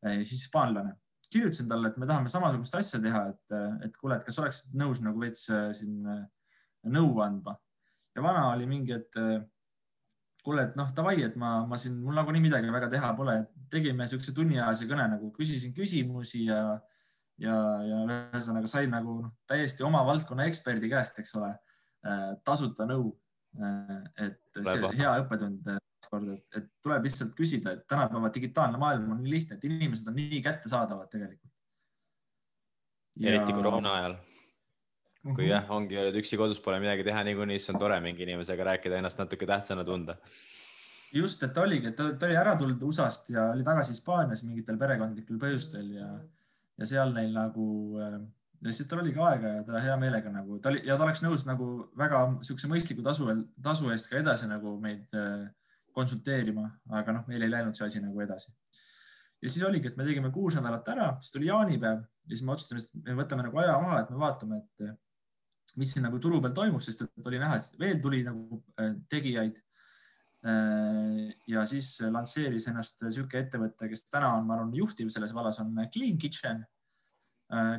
äh, hispaanlane. kirjutasin talle, et me tahame samasugust asja teha, et, et kuule, et kas oleksid nõus nagu veits siin nõu andma. Ja vana oli mingi, et kuule, et noh, davai, et ma, ma siin, mul nagunii midagi väga teha pole, tegime niisuguse tunniajase kõne nagu küsisin küsimusi ja äh, ja, ja ühesõnaga sain nagu noh, täiesti oma valdkonna eksperdi käest, eks ole, äh, tasuta nõu. Äh, et see hea õppetund äh, kord, et, et tuleb lihtsalt küsida, et tänapäeva digitaalne maailm on nii lihtne, et inimesed on nii kättesaadavad tegelikult. eriti koroona ajal. kui uh -huh. jah, ongi, oled üksi kodus, pole midagi teha niikuinii, siis on tore mingi inimesega rääkida, ennast natuke tähtsana tunda just, et oligi, et ta, oli ära tulnud USA-st ja oli tagasi Hispaanias mingitel perekondlikel põhjustel ja, ja seal neil nagu äh, ja siis tal oligi aega ja ta hea meelega nagu, ta oli ja ta oleks nõus nagu väga niisuguse mõistliku tasu, tasu eest ka edasi nagu meid äh, konsulteerima, aga noh, meil ei läinud see asi nagu edasi. ja siis oligi, et me tegime kuus nädalat ära, siis tuli jaanipäev ja siis me otsustasime, et me võtame nagu aja maha, et me vaatame, et mis siin nagu turu peal toimub, sest et oli näha, et veel tuli nagu tegijaid Äh, ja siis lansseeris ennast niisugune ettevõte, kes täna on, ma arvan, juhtiv selles vallas, on Clean Kitchen, äh,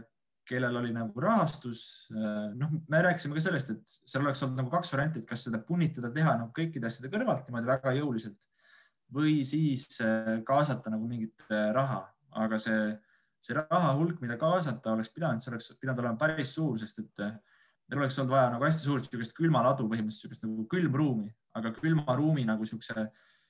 kellel oli nagu rahastus. Äh, noh, me rääkisime ka sellest, et seal oleks olnud nagu kaks varianti, et kas seda punnitada, teha nagu kõikide asjade kõrvalt niimoodi väga jõuliselt või siis kaasata nagu mingit raha, aga see, see raha hulk, mida kaasata oleks pidanud, see oleks pidanud olema päris suur, sest et meil oleks olnud vaja nagu hästi suurt niisugust külmaladu, põhimõtteliselt niisugust nagu külmruumi, aga külma ruumi nagu siukse,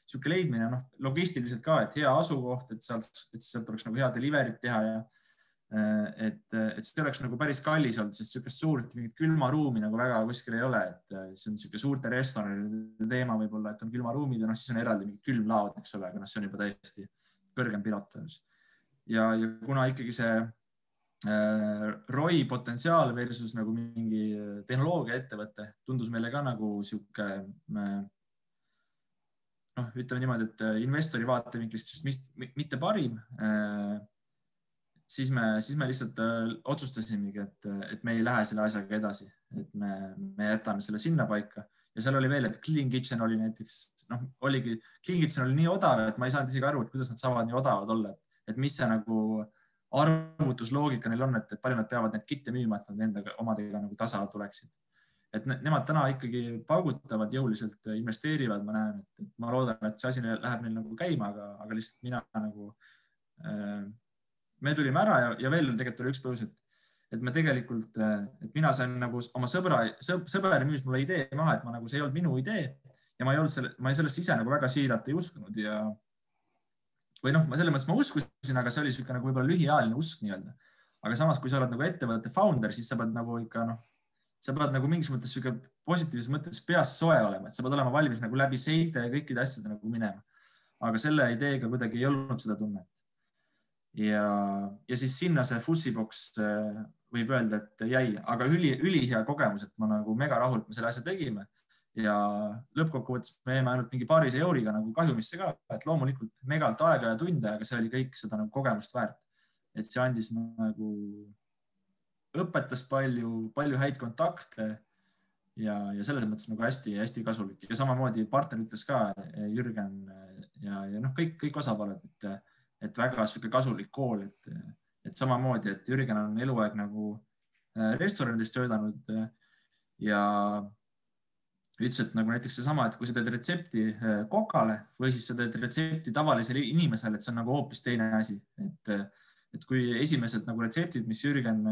sihuke leidmine, noh, logistiliselt ka, et hea asukoht, et sealt, et sealt oleks nagu hea delivery't teha ja äh, et, et see oleks nagu päris kallis olnud, sest niisugust suurt mingit külmaruumi nagu väga kuskil ei ole, et äh, see on niisugune suurte restoranide teema võib-olla, et on külmaruumid ja noh, siis on eraldi mingid külmlaod, eks ole, aga noh, see on juba täiesti kõrgem pilotajus. ja, ja kuna ikkagi see ROI potentsiaal versus nagu mingi tehnoloogiaettevõte tundus meile ka nagu sihuke noh, ütleme niimoodi, et äh, investori vaatevinklist mitte parim. Äh, siis me, siis me lihtsalt äh, otsustasimegi, et, et me ei lähe selle asjaga edasi, et me, me jätame selle sinnapaika ja seal oli veel, et Clean Kitchen oli näiteks noh, oligi Clean Kitchen oli nii odav, et ma ei saanud isegi aru, et kuidas nad saavad nii odavad olla, et mis see nagu arvutusloogika neil on, et palju nad peavad neid kitte müüma, et nad endaga omadega nagu tasa tuleksid. Et nemad täna ikkagi paugutavad jõuliselt, investeerivad, ma näen, et ma loodan, et see asi läheb neil nagu käima, aga, aga lihtsalt mina nagu äh,, me tulime ära ja, ja veel tegelikult oli üks põhjus, et, et me tegelikult, äh, et mina sain nagu oma sõbra sõb,, sõber müüs mulle idee maha, et ma nagu, see ei olnud minu idee ja ma ei olnud selle, ma sellesse ise nagu väga siiralt ei uskunud ja või noh, ma selles mõttes ma uskusin, aga see oli niisugune nagu võib-olla lühiajaline usk nii-öelda. aga samas, kui sa oled nagu ettevõtte founder, siis sa pead nagu ikka noh sa pead nagu mingis mõttes sihuke positiivses mõttes peas soe olema, et sa pead olema valmis nagu läbi seinte ja kõikide asjade nagu minema. aga selle ideega kuidagi ei olnud seda tunnet. ja, ja siis sinna see Fussibox äh, võib öelda, et jäi, aga üli, ülihea kogemus, et ma nagu mega rahul, et me selle asja tegime ja lõppkokkuvõttes me jäime ainult mingi paarisaja euriga nagu kahjumisse ka, et loomulikult megalt aega ja tunde, aga see oli kõik seda nagu kogemust väärt. et see andis nagu õpetas palju, palju häid kontakte ja, ja selles mõttes nagu hästi-hästi kasulik ja samamoodi partner ütles ka, Jürgen ja, ja noh, kõik, kõik osapooled, et, et väga sihuke kasulik kool, et, et samamoodi, et Jürgen on eluaeg nagu äh, restoranides töötanud ja ütles, et nagu näiteks seesama, et kui sa teed retsepti äh, kokale või siis sa teed retsepti tavalisele inimesele, et see on nagu hoopis teine asi, et, et kui esimesed nagu retseptid, mis Jürgen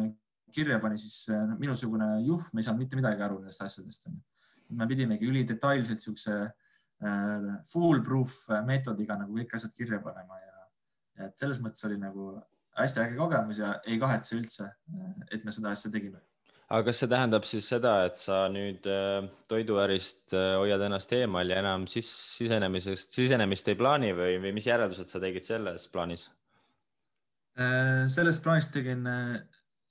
kirja pani, siis minusugune juhm ei saanud mitte midagi aru nendest asjadest. me pidimegi ülidetailselt siukse äh, foolproof meetodiga nagu kõik asjad kirja panema ja, ja et selles mõttes oli nagu hästi äge kogemus ja ei kahetse üldse, et me seda asja tegime aga kas see tähendab siis seda, et sa nüüd toiduärist hoiad ennast eemal ja enam sis sisenemisest, sisenemist ei plaani või, või mis järeldused sa tegid selles plaanis? selles plaanis tegin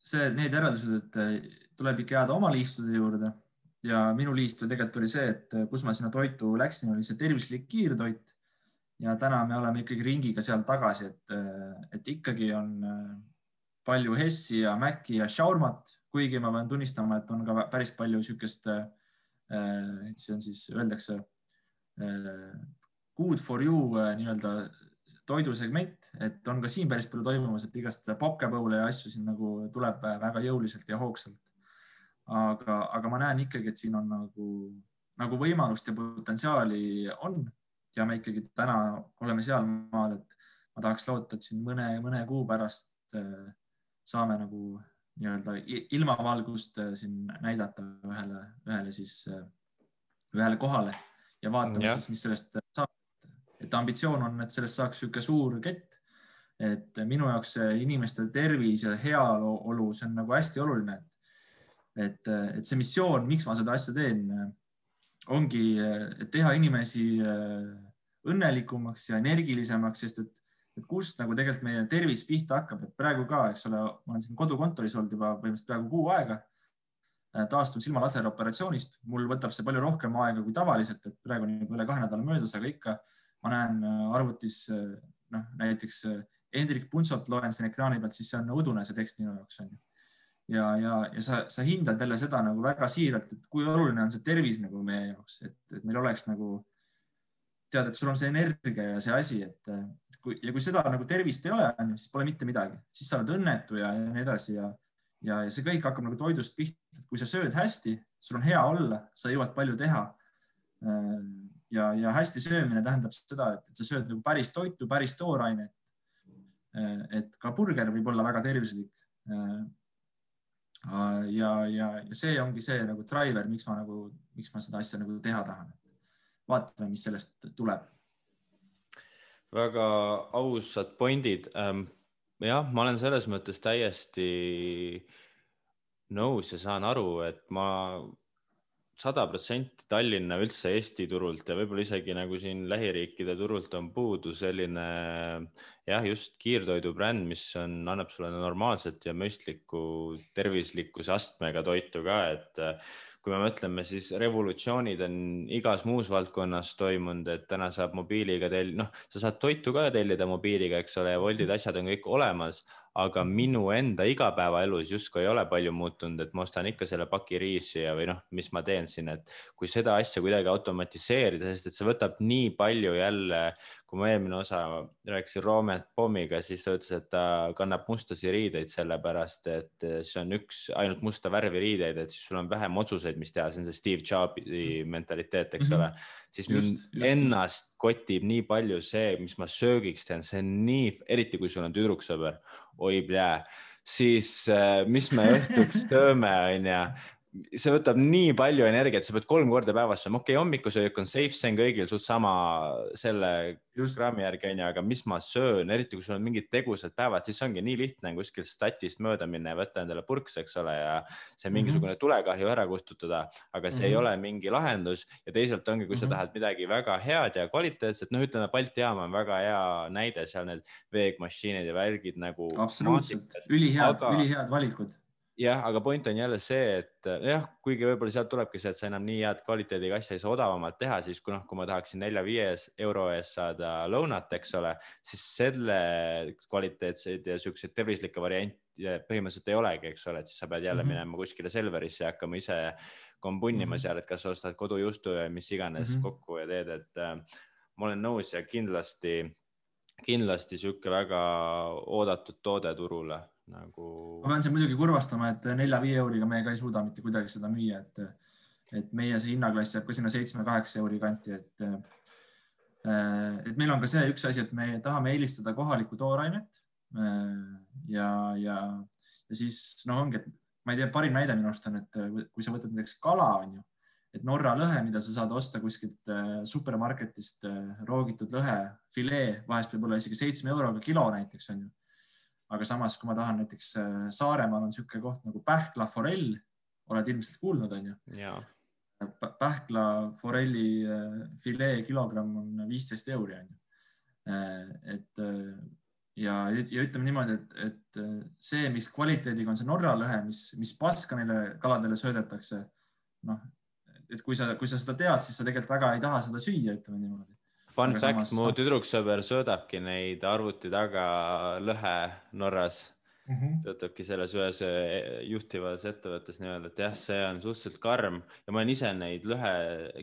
see, need järeldused, et äh, tuleb ikka jääda oma liistude juurde ja minu liistu tegelikult oli see, et äh, kus ma sinna toitu läksin, oli see tervislik kiirtoit. ja täna me oleme ikkagi ringiga seal tagasi, et, äh, et ikkagi on palju Hessi ja Maci ja Shaurmat, kuigi ma pean tunnistama, et on ka päris palju niisugust, see on siis öeldakse good for you nii-öelda toidusegment, et on ka siin päris palju toimumas, et igast pokebowle ja asju siin nagu tuleb väga jõuliselt ja hoogsalt. aga, aga ma näen ikkagi, et siin on nagu, nagu võimalust ja potentsiaali on ja me ikkagi täna oleme sealmaal, et ma tahaks loota, et siin mõne, mõne kuu pärast äh, saame nagu nii-öelda ilmavalgust äh, siin näidata ühele, ühele siis, äh, ühele kohale ja vaatame ja. siis, mis sellest saab et ambitsioon on, et sellest saaks niisugune suur kett. et minu jaoks inimeste tervis ja heaolu, see on nagu hästi oluline, et, et, et see missioon, miks ma seda asja teen, ongi, et teha inimesi õnnelikumaks ja energilisemaks, sest et, et kust nagu tegelikult meie tervis pihta hakkab, et praegu ka, eks ole, ma olen siin kodukontoris olnud juba põhimõtteliselt peaaegu kuu aega. taastun silmalaseroperatsioonist, mul võtab see palju rohkem aega kui tavaliselt, et praegu on juba üle kahe nädala möödas, aga ikka ma näen arvutis noh, näiteks Hendrik Puntsot loen siin ekraani pealt, siis see on õudune, see tekst minu jaoks on ju ja, ja, ja sa, sa hindad jälle seda nagu väga siiralt, et kui oluline on see tervis nagu meie jaoks, et, meil oleks nagu tead, et sul on see energia ja see asi, et kui ja kui seda nagu tervist ei ole, siis pole mitte midagi, siis sa oled õnnetu ja, ja nii edasi ja, ja, ja see kõik hakkab nagu toidust pihta, et kui sa sööd hästi, sul on hea olla, sa jõuad palju teha. ja, ja hästi söömine tähendab seda, et, sa sööd nagu päris toitu, päris toorainet. et ka burger võib olla väga tervislik ja, ja, ja see ongi see nagu driver, miks ma nagu, miks ma seda asja nagu teha tahan. Vaatame, mis sellest tuleb. väga ausad pointid. Ähm, jah, ma olen selles mõttes täiesti nõus ja saan aru, et ma sada protsenti Tallinna üldse Eesti turult ja võib-olla isegi nagu siin lähiriikide turult on puudu selline jah, just kiirtoidubränd, mis on, annab sulle normaalset ja mõistlikku tervislikkuse astmega toitu ka, et kui me mõtleme, siis revolutsioonid on igas muus valdkonnas toimunud, et täna saab mobiiliga tellida, noh, sa saad toitu ka tellida mobiiliga, eks ole, ja Woldid asjad on kõik olemas, aga minu enda igapäevaelus justkui ei ole palju muutunud, et ma ostan ikka selle paki riisi ja, või noh, mis ma teen siin, et kui seda asja kuidagi automatiseerida, sest et see võtab nii palju jälle, kui ma eelmine osa rääkisin Roomet Pommiga, siis ta ütles, et ta kannab mustasi riideid sellepärast, et see on üks ainult musta värvi riideid, et siis sul on vähem otsuseid, mis teha, see on see Steve Jobsi mentaliteet, eks mm -hmm. ole. siis mind just, just, ennast just. kotib nii palju see, mis ma söögiks teen, see on nii, eriti kui sul on tüdruksõber oi plää, siis äh, mis me õhtuks sööme, onju see võtab nii palju energiat, sa pead kolm korda päevas sööma, okei okay,, hommikusöök on safe, see on kõigil suht sama selle Just. grammi järgi onju, aga mis ma söön, eriti kui sul on mingid tegusad päevad, siis ongi nii lihtne kuskil statist mööda minna ja võtta endale purks, eks ole, ja see mingisugune mm -hmm. tulekahju ära kustutada, aga see mm -hmm. ei mhm. ole mingi lahendus ja teisalt ongi, kui mm -hmm. sa mhm. tahad midagi väga head ja kvaliteetset, noh, ütleme Balti jaam on väga hea näide, seal need veegmašiinid ja värgid nagu. absoluutselt, ülihead aga..., ülihead valikud jah, aga point on jälle see, et eh, jah, kuigi võib-olla sealt tulebki see, et sa enam nii head kvaliteediga asja ei saa odavamalt teha, siis kui noh, kui ma tahaksin nelja-viie euro eest saada lõunat, eks ole, siis selle kvaliteetseid ja siukseid tervislikke variante põhimõtteliselt ei olegi, eks ole, et siis sa pead jälle mm -hmm. minema kuskile Selverisse ja hakkama ise kombunnima mm -hmm. seal, et kas ostad kodujuustu ja mis iganes mm -hmm. kokku ja teed, et äh, ma olen nõus ja kindlasti, kindlasti sihuke väga oodatud toode turule nagu. ma pean sind muidugi kurvastama, et nelja-viie euriga me ka ei suuda mitte kuidagi seda müüa, et, et meie see hinnaklass jääb ka sinna seitsme-kaheksa euri kanti, et, et meil on ka see üks asi, et me tahame eelistada kohalikku toorainet ja, ja, ja siis noh, ongi, et ma ei tea, parim näide minu arust on, et kui sa võtad näiteks kala, on ju, et Norra lõhe, mida sa saad osta kuskilt supermarketist, roogitud lõhe, filee, vahest võib-olla isegi seitsme euroga kilo näiteks on ju aga samas, kui ma tahan näiteks äh, Saaremaal on niisugune koht nagu Pähkla forell, oled ilmselt kuulnud, onju. Pähkla forelli äh, filee kilogramm on viisteist euri, onju. Äh, et ja, ja ütleme niimoodi, et, et see, mis kvaliteediga on see Norra lõhe, mis, mis paska neile kaladele söödetakse, noh, et kui sa, kui sa seda tead, siis sa tegelikult väga ei taha seda süüa, ütleme niimoodi Fun aga fact, mu tüdruksõber söödabki neid arvuti taga lõhe Norras mm. -hmm. töötabki selles ühes eh, juhtivas ettevõttes nii-öelda, et jah, see on suhteliselt karm ja ma olen ise neid lõhe,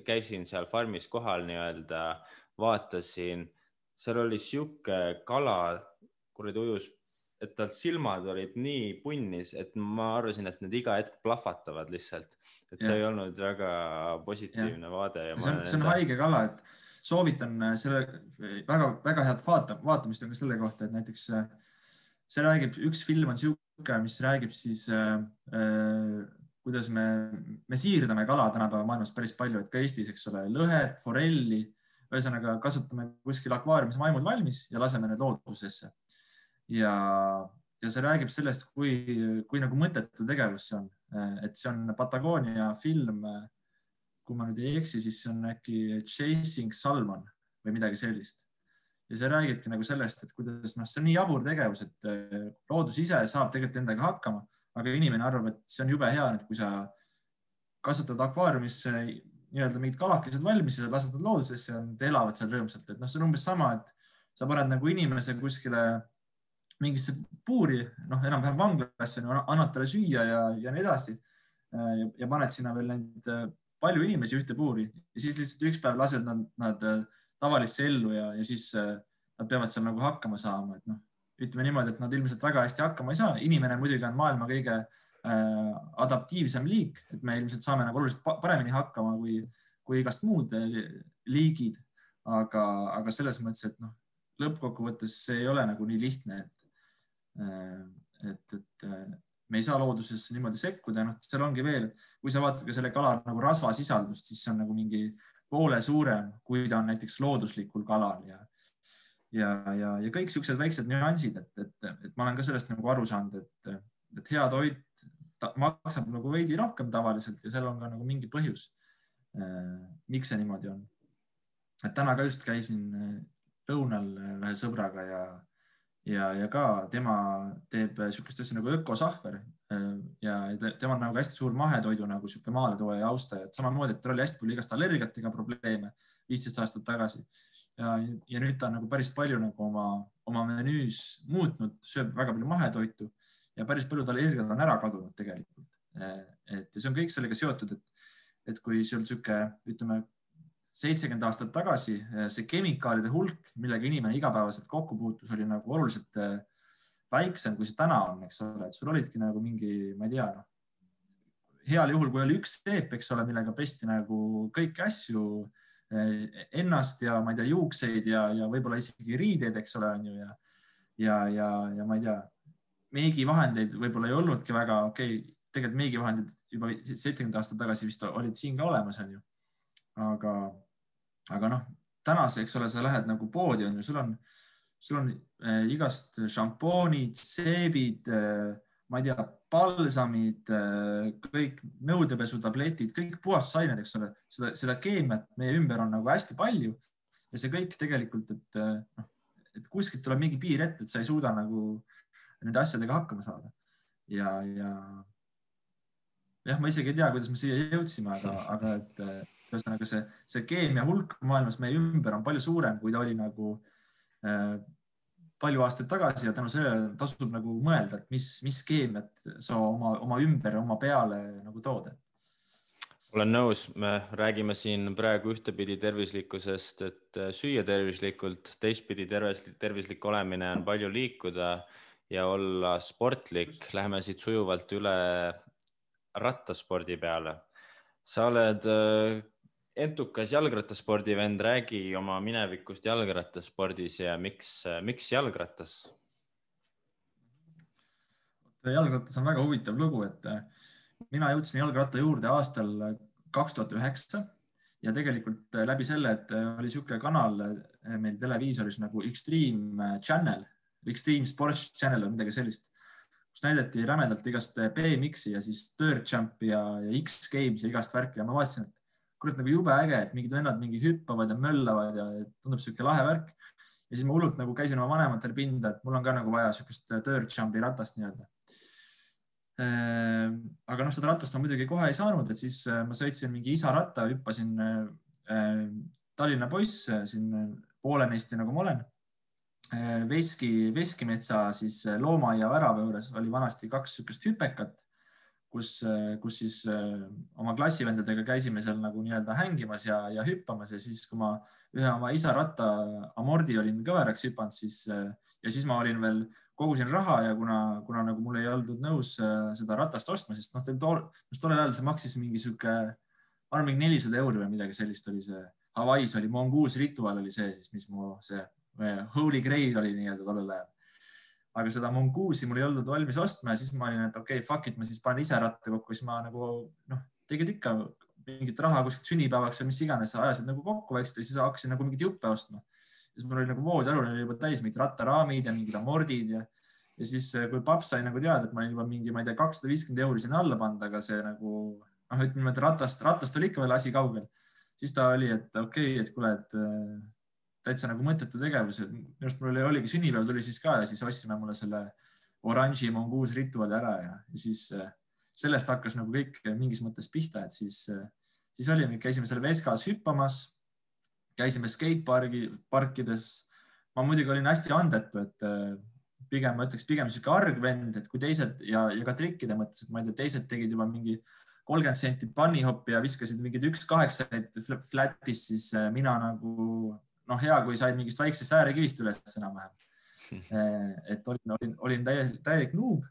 käisin seal farmis kohal nii-öelda, vaatasin, seal oli sihuke kala, kuradi ujus, et tal silmad olid nii punnis, et ma arvasin, et need iga hetk plahvatavad lihtsalt, et see ja. ei olnud väga positiivne ja. vaade. see on, see on haige kala, et soovitan äh, selle äh, head vaata, vaatamist on ka selle kohta, et näiteks äh, see räägib, üks film on sihuke, mis räägib siis äh, kuidas me, me siirdame kala tänapäeva maailmas päris palju, et ka Eestis, eks ole, lõhet, forelli, ühesõnaga kasvatame kuskil akvaariumis maimud valmis ja laseme need loodusesse. ja, ja see räägib sellest, kui, kui nagu mõttetu tegevus see on, et see on Patagonia film kui ma nüüd ei eksi, siis see on äkki Chasing Salmon, või midagi sellist. ja see räägibki nagu sellest, et kuidas noh, see on nii jabur tegevus, et loodus ise saab tegelikult endaga hakkama, aga inimene arvab, et see on jube hea, et kui sa kasvatad akvaariumisse nii-öelda mingid kalakesed valmis ja lased nad loodusesse ja nad elavad seal rõõmsalt, et noh, see on umbes sama, et sa paned nagu inimese kuskile mingisse puuri, noh, enam-vähem vanglasse, annad talle süüa ja, ja nii edasi. ja, ja paned sinna veel neid palju inimesi ühte puuri ja siis lihtsalt üks päev lased nad, nad tavalisse ellu ja, ja siis nad peavad seal nagu hakkama saama, et noh, ütleme niimoodi, et nad ilmselt väga hästi hakkama ei saa. inimene muidugi on maailma kõige äh, adaptiivsem liik, et me ilmselt saame nagu oluliselt paremini hakkama kui, kui igast muud liigid. aga, aga selles mõttes, et noh, lõppkokkuvõttes see ei ole nagu nii lihtne, et Äh, et, et äh, me ei saa loodusesse niimoodi sekkuda, noh, seal ongi veel, kui sa vaatad ka selle kala nagu rasvasisaldust, siis see on nagu mingi poole suurem, kui ta on näiteks looduslikul kalal ja ja, ja, ja kõik siuksed väiksed nüansid, et, et, et ma olen ka sellest nagu aru saanud, et, et hea toit maksab nagu veidi rohkem tavaliselt ja seal on ka nagu mingi põhjus, äh, miks see niimoodi on. et täna ka just käisin lõunal ühe sõbraga ja ja, ja ka tema teeb niisugust asja nagu ökosahver ja tema on nagu hästi suur mahetoidu nagu sihuke maaletooja ja austaja, et samamoodi, et tal oli hästi palju igast allergiatega probleeme viisteist aastat tagasi. ja, ja nüüd ta on nagu päris palju nagu oma, oma menüüs muutnud, sööb väga palju mahetoitu ja päris paljud allergiad on ära kadunud tegelikult. et ja see on kõik sellega seotud, et, et kui sul sihuke, ütleme seitsekümmend aastat tagasi eh, see kemikaalide hulk, millega inimene igapäevaselt kokku puutus, oli nagu oluliselt eh, väiksem, kui see täna on, eks ole, et sul olidki nagu mingi, ma ei tea, noh, heal juhul, kui oli üks seep, eks ole, millega pesti nagu kõiki asju, eh, ennast ja ma ei tea, juukseid ja, ja võib-olla isegi riideid, eks ole, on ju, ja ja, ja, ja ma ei tea, meigivahendeid võib-olla ei olnudki väga, okei okay,, tegelikult meigivahendid juba seitsekümmend aastat tagasi vist olid siin ka olemas, on ju. aga aga noh, tänase, eks ole, sa lähed nagu poodi on ju, sul on, sul on äh, igast šampoonid, seebid äh,, ma ei tea, palsamid äh,, kõik nõudepesutabletid, kõik puhastusained, eks ole, seda, seda keemiat meie ümber on nagu hästi palju ja see kõik tegelikult, et noh, et kuskilt tuleb mingi piir ette, et sa ei suuda nagu nende asjadega hakkama saada. ja, ja jah, ma isegi ei tea, kuidas me siia jõudsime, aga, aga et ühesõnaga see, see keemia hulk maailmas meie ümber on palju suurem, kui ta oli nagu äh, palju aastaid tagasi ja tänu sellele tasub nagu mõelda, et mis, mis keemiat sa oma, oma ümber, oma peale nagu tood. olen nõus, me räägime siin praegu ühtepidi tervislikkusest, et äh, süüa tervislikult, teistpidi tervis, tervislik olemine on palju liikuda ja olla sportlik. Läheme siit sujuvalt üle rattaspordi peale. sa oled entukas jalgrattaspordivend, räägi oma minevikust jalgrattaspordis ja miks, miks jalgrattas? jalgrattas on väga huvitav lugu, et äh, mina jõudsin jalgratta juurde aastal kaks tuhat üheksa ja tegelikult äh, läbi selle, et äh, oli niisugune kanal meil televiisoris nagu Extreme Channel, Extreme Sports Channel või midagi sellist, kus näidati rämedalt igast BMX-i ja siis Dirt Jumpi ja, ja X-Games ja igast värki ja ma vaatasin, et kurat nagu jube äge, et mingid vennad mingi hüppavad ja möllavad ja tundub sihuke lahe värk. ja siis ma hullult nagu käisin oma vanematele pinda, et mul on ka nagu vaja sihukest dirt jump'i ratast nii-öelda. Ehm, aga noh, seda ratast ma muidugi kohe ei saanud, et siis äh, ma sõitsin mingi isa ratta, hüppasin äh, Tallinna poiss äh, siin pooleneisti nagu ma olen. Veski, Veskimetsa siis loomaaia värava juures oli vanasti kaks sihukest hüpekat kus, kus siis äh, oma klassivendadega käisime seal nagu nii-öelda hängimas ja, ja hüppamas ja siis, kui ma ühe oma isa ratta amordi olin kõveraks hüpanud, siis äh, ja siis ma olin veel, kogusin raha ja kuna, kuna nagu mul ei oldud nõus äh, seda ratast ostma, sest noh, tol, tollel ajal see maksis mingi sihuke, ma arvan, mingi nelisada euri või midagi sellist oli see. Hawaii's oli Mongoose Ritual oli see siis, mis mu see Holy Grail oli nii-öelda tollel ajal aga seda Mongoose mul ei olnud valmis ostma ja siis ma olin, et okei okay,, fuck it, ma siis panen ise ratta kokku, siis ma nagu noh, tegid ikka mingit raha kuskilt sünnipäevaks või mis iganes, ajasid nagu kokku vaikselt ja siis hakkasin nagu mingeid juppe ostma. siis mul oli nagu voodialune oli juba täis mingid rattaraamid ja mingid amordid ja, ja siis, kui paps sai nagu teada, et ma olin juba mingi, ma ei tea, kakssada viiskümmend euri sinna alla pannud, aga see nagu noh, ütleme, et ratast, ratast oli ikka veel asi kaugel, siis ta oli, et okei okay,, et kuule, et täitsa nagu mõttetu tegevus, et minu arust mul oli, oligi sünnipäev tuli siis ka ja siis ostsime mulle selle oranži monguus rituali ära ja, ja siis äh, sellest hakkas nagu kõik mingis mõttes pihta, et siis, äh, siis olime, käisime seal Veskas hüppamas, käisime skatepargi, parkides. ma muidugi olin hästi andetu, et äh, pigem ma ütleks pigem sihuke argvend, et kui teised ja, ja ka trikkide mõttes, et ma ei tea, teised tegid juba mingi kolmkümmend senti bunnyhop'i ja viskasid mingeid üks kaheksaid flat'is, siis mina nagu noh, hea, kui said mingist väiksest äärekivist üles enam-vähem et olin, olin, olin täielik, täielik nuub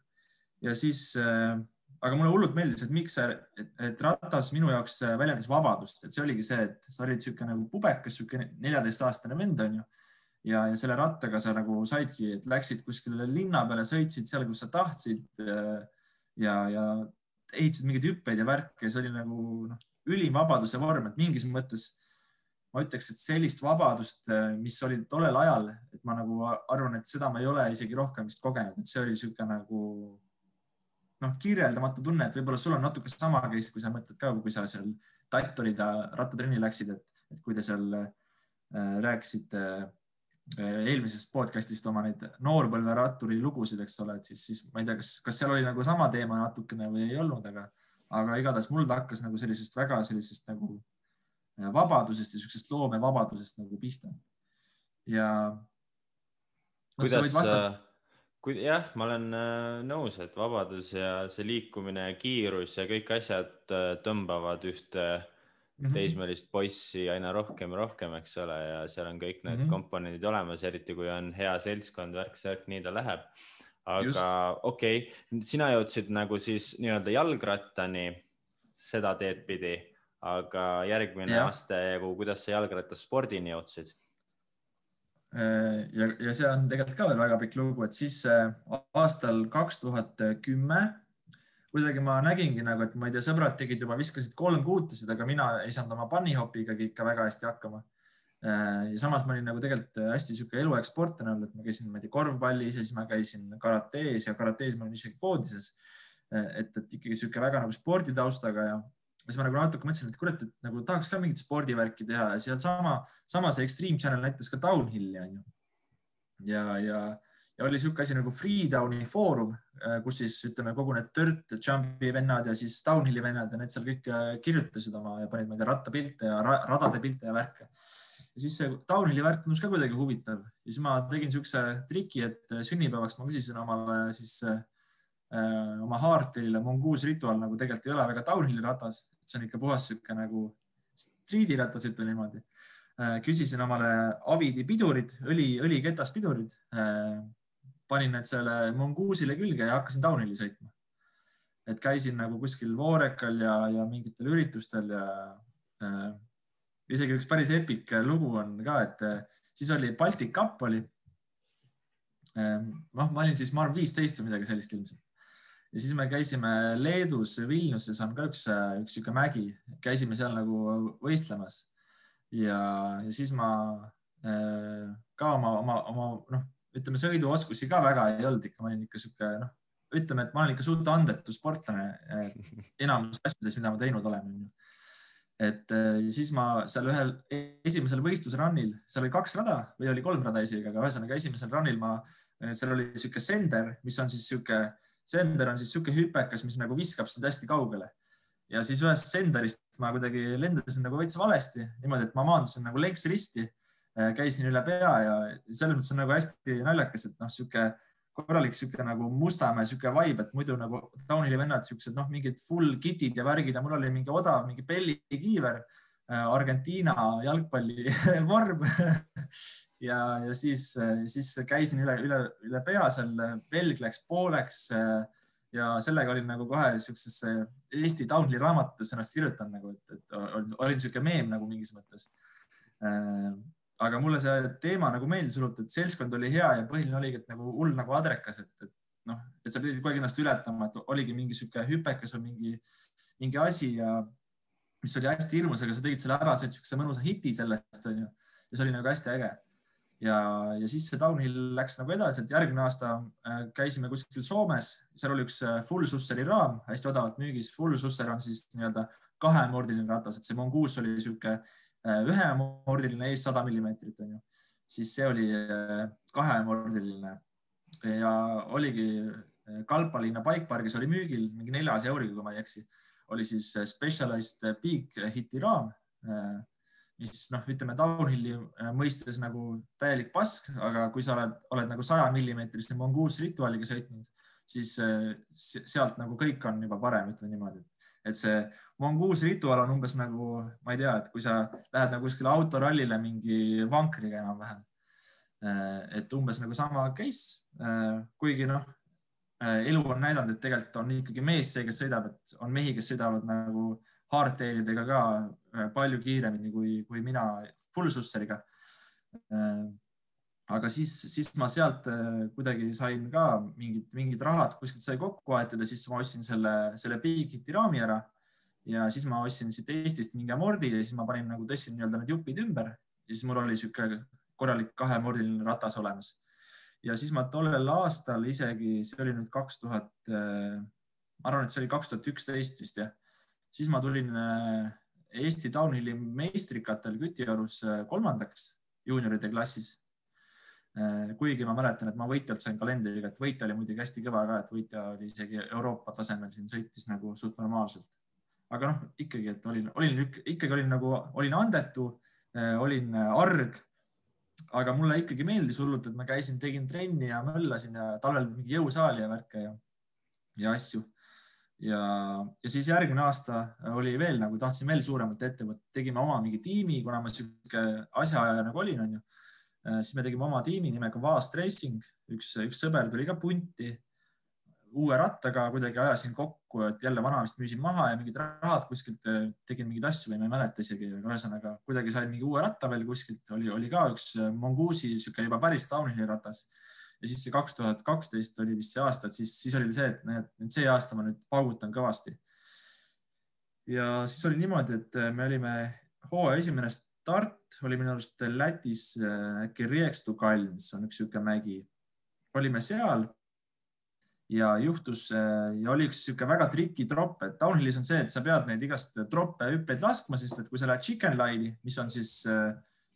ja siis äh, aga mulle hullult meeldis, et miks see, et ratas minu jaoks väljendas vabadust, et see oligi see, et sa olid niisugune nagu pubekas, niisugune neljateistaastane vend onju. ja, ja selle rattaga sa nagu saidki, et läksid kuskile linna peale, sõitsid seal, kus sa tahtsid. ja, ja ehitasid mingeid hüppeid ja värke, see oli nagu noh, ülim vabaduse vorm, et mingis mõttes ma ütleks, et sellist vabadust, mis oli tollel ajal, et ma nagu arvan, et seda ma ei ole isegi rohkem vist kogenud, et see oli niisugune nagu noh, kirjeldamatu tunne, et võib-olla sul on natuke sama case, kui sa mõtled ka, kui sa seal Tattorid ja rattatrenni läksid, et, et kui te seal äh, rääkisite äh, eelmisest podcast'ist oma neid noorpõlveratturi lugusid, eks ole, et siis, siis ma ei tea, kas, kas seal oli nagu sama teema natukene või ei olnud, aga, aga igatahes mul ta hakkas nagu sellisest väga sellisest nagu äh, vabadusest ja siuksest loomevabadusest nagu pihta. ja. kuidas no,, kui jah, ma olen äh, nõus, et vabadus ja see liikumine ja kiirus ja kõik asjad äh, tõmbavad ühte mm -hmm. teismelist poissi aina rohkem ja rohkem, eks ole, ja seal on kõik need mm -hmm. komponendid olemas, eriti kui on hea seltskond, värk-särk, nii ta läheb. aga okei okay,, sina jõudsid nagu siis nii-öelda jalgrattani seda teed pidi, aga järgmine ja. aste, kuidas sa jalgrattaspordini jõudsid? Äh, ja, ja see on tegelikult ka veel väga pikk lugu, et siis äh, aastal kaks tuhat kümme kuidagi ma nägingi nagu, et ma ei tea, sõbrad tegid juba, viskasid kolm kuutisid, aga mina ei saanud oma bunnyhopiga ikka väga hästi hakkama. Äh, ja samas ma olin nagu tegelikult hästi sihuke eluaeg sportlane olnud, et ma käisin, ma ei tea, korvpallis ja siis ma käisin karatees ja karatees ma olin isegi koondises. et, et ikkagi sihuke väga nagu sporditaustaga ja siis ma nagu natuke mõtlesin, et kurat, et nagu tahaks ka mingit spordivärki teha ja sealsama, sama see Extreme Channel näitas ka downhill'i onju. ja, ja, ja oli sihuke asi nagu Freedowni foorum, äh, kus siis ütleme kogu need dirt jump'i vennad ja siis downhill'i vennad ja need seal kõik äh, kirjutasid oma ja panid, ma ei tea, rattapilte ja radade pilte ja värke. ja siis see downhill'i värk tundus ka kuidagi huvitav ja siis ma tegin siukse triki, et äh, sünnipäevaks ma küsisin omale siis oma Hardtail'ile monguus ritual nagu tegelikult ei ole väga downhill'i ratas, see on ikka puhas sihuke nagu striidiratas, ütleme niimoodi. Äh, küsisin omale Avidi pidurid, õli, õliketas pidurid. Äh, panin need selle monguusile külge ja hakkasin downhill'i sõitma. et käisin nagu kuskil Voorekal ja, ja mingitel üritustel ja äh, isegi üks päris epic lugu on ka, et äh, siis oli Baltic Cup oli noh, ma olin siis, ma arvan, viisteist või midagi sellist ilmselt ja siis me käisime Leedus, Vilniuses on ka üks, üks sihuke mägi, käisime seal nagu võistlemas. ja, ja siis ma äh, ka oma, oma, oma noh, ütleme sõiduoskusi ka väga ei olnud ikka, ma olin ikka sihuke noh, ütleme, et ma olen ikka suht andetu sportlane enamus asjades, mida ma teinud olen, onju et äh, siis ma seal ühel esimesel võistlusrun'il, seal oli kaks rada või oli kolm rada isegi, aga ühesõnaga esimesel run'il ma, äh, seal oli sihuke sender, mis on siis sihuke sender on siis niisugune hüpekas, mis nagu viskab sind hästi kaugele. ja siis ühest senderist ma kuidagi lendasin nagu veits valesti, niimoodi, et ma maandusin nagu lenks risti, äh, käisin üle pea ja selles mõttes on nagu hästi naljakas, et noh, sihuke korralik sihuke nagu Mustamäe sihuke vibe, et muidu nagu Taunili vennad siuksed noh, mingid full kitid ja värgid ja mul oli mingi odav mingi pellikiiver äh, Argentiina jalgpalli vorm ja, ja siis, siis käisin üle, üle, üle pea seal, velg läks pooleks ja sellega olin nagu kohe siuksesse Eesti downhill'i raamatutesse ennast kirjutanud nagu, et, et olin niisugune meem nagu mingis mõttes. aga mulle see teema nagu meeldis hullult, et seltskond oli hea ja põhiline oligi, et nagu hull nagu adrekas, et, et noh, et sa pidid kogu aeg ennast ületama, et oligi mingi sihuke hüpekas või mingi, mingi asi ja mis oli hästi hirmus, aga sa tegid selle ära, said siukse mõnusa hiti sellest onju ja see oli nagu hästi äge ja, ja siis see downhill läks nagu edasi, et järgmine aasta äh, käisime kuskil Soomes, seal oli üks äh, full susseri raam hästi odavalt müügis. Full susser on siis nii-öelda kahemordiline ratas, et see Mongoose oli sihuke äh, ühemordiline ees sada millimeetrit onju. siis see oli kahemordiline ja oligi Kalpalinna Bikepargis oli müügil mingi neljas euriga, kui ma ei eksi, oli siis Specialized Big Hiti raam, mis noh, ütleme downhill'i mõistes nagu täielik pask, aga kui sa oled, oled nagu saja millimeetriste mongoose rituaaliga sõitnud, siis sealt nagu kõik on juba parem, ütleme niimoodi. et see mongoose rituaal on umbes nagu, ma ei tea, et kui sa lähed nagu kuskile autorallile mingi vankriga enam-vähem. et umbes nagu sama case, kuigi noh Äh, elu on näidanud, et tegelikult on ikkagi mees see, kes sõidab, et on mehi, kes sõidavad nagu hardtailidega ka äh, palju kiiremini kui, kui mina full susseriga. Äh, aga siis, siis ma sealt kuidagi sain ka mingid, mingid rahad kuskilt sai kokku aetud ja siis ma ostsin selle, selle Big Hiti raami ära. ja siis ma ostsin siit Eestist mingi amordi ja siis ma panin nagu tõstsin nii-öelda need jupid ümber ja siis mul oli niisugune korralik kahemordiline ratas olemas ja siis ma tollel aastal isegi, see oli nüüd kaks tuhat, äh, ma arvan, et see oli kaks tuhat üksteist vist jah, siis ma tulin äh, Eesti Downhilli meistrikatel Kütiorus äh, kolmandaks juunioride klassis. kuigi ma mäletan, et ma võitjalt sain kalendriga, et võitja oli muidugi hästi kõva ka, et võitja oli isegi Euroopa tasemel siin sõitis nagu suht normaalselt. aga noh, ikkagi, et olin, olin ikkagi olin nagu, olin andetu, olin arg aga mulle ikkagi meeldis hullult, et ma käisin, tegin trenni ja möllasin ja talvel mingi jõusaali ja värke ja, ja asju. Ja, ja siis järgmine aasta oli veel nagu tahtsin veel suuremat ette võtta, tegime oma mingi tiimi, kuna ma sihuke asjaajaja nagu olin, onju. siis me tegime oma tiimi nimega Vast Racing, üks, üks sõber tuli ka punti uue rattaga kuidagi ajasin kokku, et jälle vana vist müüsin maha ja mingid rahad kuskilt eh, tegin mingeid asju või ma ei mäleta isegi, aga ühesõnaga kuidagi sain mingi uue ratta veel kuskilt, oli, oli ka üks eh, Mongoose sihuke juba päris downhill'i ratas. Ja siis see kaks tuhat kaksteist oli vist see aasta, et siis, siis oli see, et näed, nüüd see aasta ma nüüd paugutan kõvasti. ja siis oli niimoodi, et eh, me olime hooaja esimene start oli minu arust Lätis äkki Riekstu Kalns on üks sihuke mägi. olime seal ja juhtus ja oli üks niisugune väga triki tropp, et downhill'is on see, et sa pead neid igast troppe hüppeid laskma, sest et kui sa lähed chicken line'i, mis on siis äh,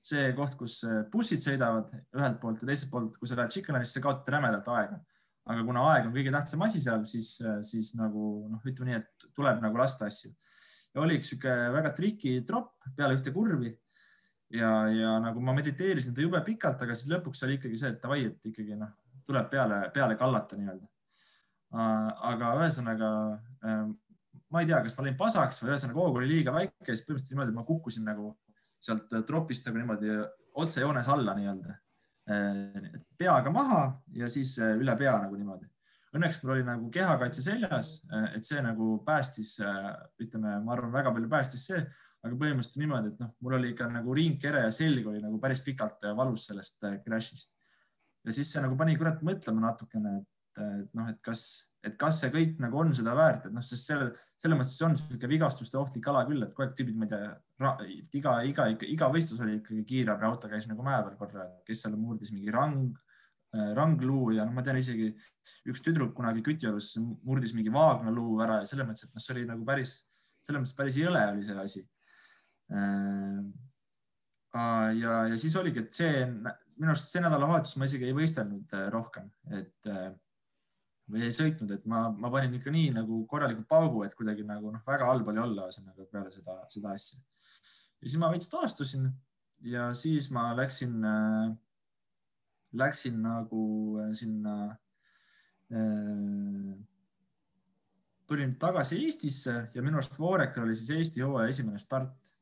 see koht, kus äh, bussid sõidavad ühelt poolt ja teiselt poolt, kui sa lähed chicken line'isse, kaotad rämedalt aega. aga kuna aeg on kõige tähtsam asi seal, siis, äh, siis nagu noh, ütleme nii, et tuleb nagu lasta asju. ja oli üks niisugune väga triki tropp peale ühte kurvi ja, ja nagu ma mediteerisin ta jube pikalt, aga siis lõpuks oli ikkagi see, et davai, et ikkagi noh, tuleb peale, peale kallata nii-öelda Äh, aga ühesõnaga ähm, ma ei tea, kas ma olin pasaks või ühesõnaga hoog oli liiga väike, siis põhimõtteliselt niimoodi, et ma kukkusin nagu sealt äh, tropist nagu niimoodi otsejoones alla nii-öelda. Äh, peaga maha ja siis üle pea nagu niimoodi. Õnneks mul oli nagu kehakaitse seljas, et see nagu päästis, ütleme, ma arvan, väga palju päästis see, aga põhimõtteliselt niimoodi, et noh, mul oli ikka nagu ringkere ja selg oli nagu päris pikalt valus sellest crash'ist. ja siis see nagu pani kurat mõtlema natukene, et et noh, et kas, et kas see kõik nagu on seda väärt, et noh, sest selle, selles mõttes on niisugune vigastuste ohtlik ala küll, et kogu aeg tüübid, ma ei tea, iga, iga, iga, võistlus oli ikkagi kiirabiauto käis nagu mäe peal korra, kes seal murdis mingi rang, äh, rangluu ja noh, ma tean isegi üks tüdruk kunagi Kütjarus murdis mingi vaagnaluu ära ja selles mõttes, et noh, see oli nagu päris, selles mõttes päris jõle oli see asi. Äh, ja, ja siis oligi, et see minu arust see nädalavahetus ma isegi ei võistelnud äh, rohkem, et või ei sõitnud, et ma, ma panin ikka nii nagu korraliku paugu, et kuidagi nagu noh, väga halb oli olla ühesõnaga peale seda, seda asja. ja siis ma veits taastusin ja siis ma läksin äh,, läksin nagu äh, sinna äh,. tulin tagasi Eestisse ja minu arust Voorekal oli siis Eesti hooaja esimene start.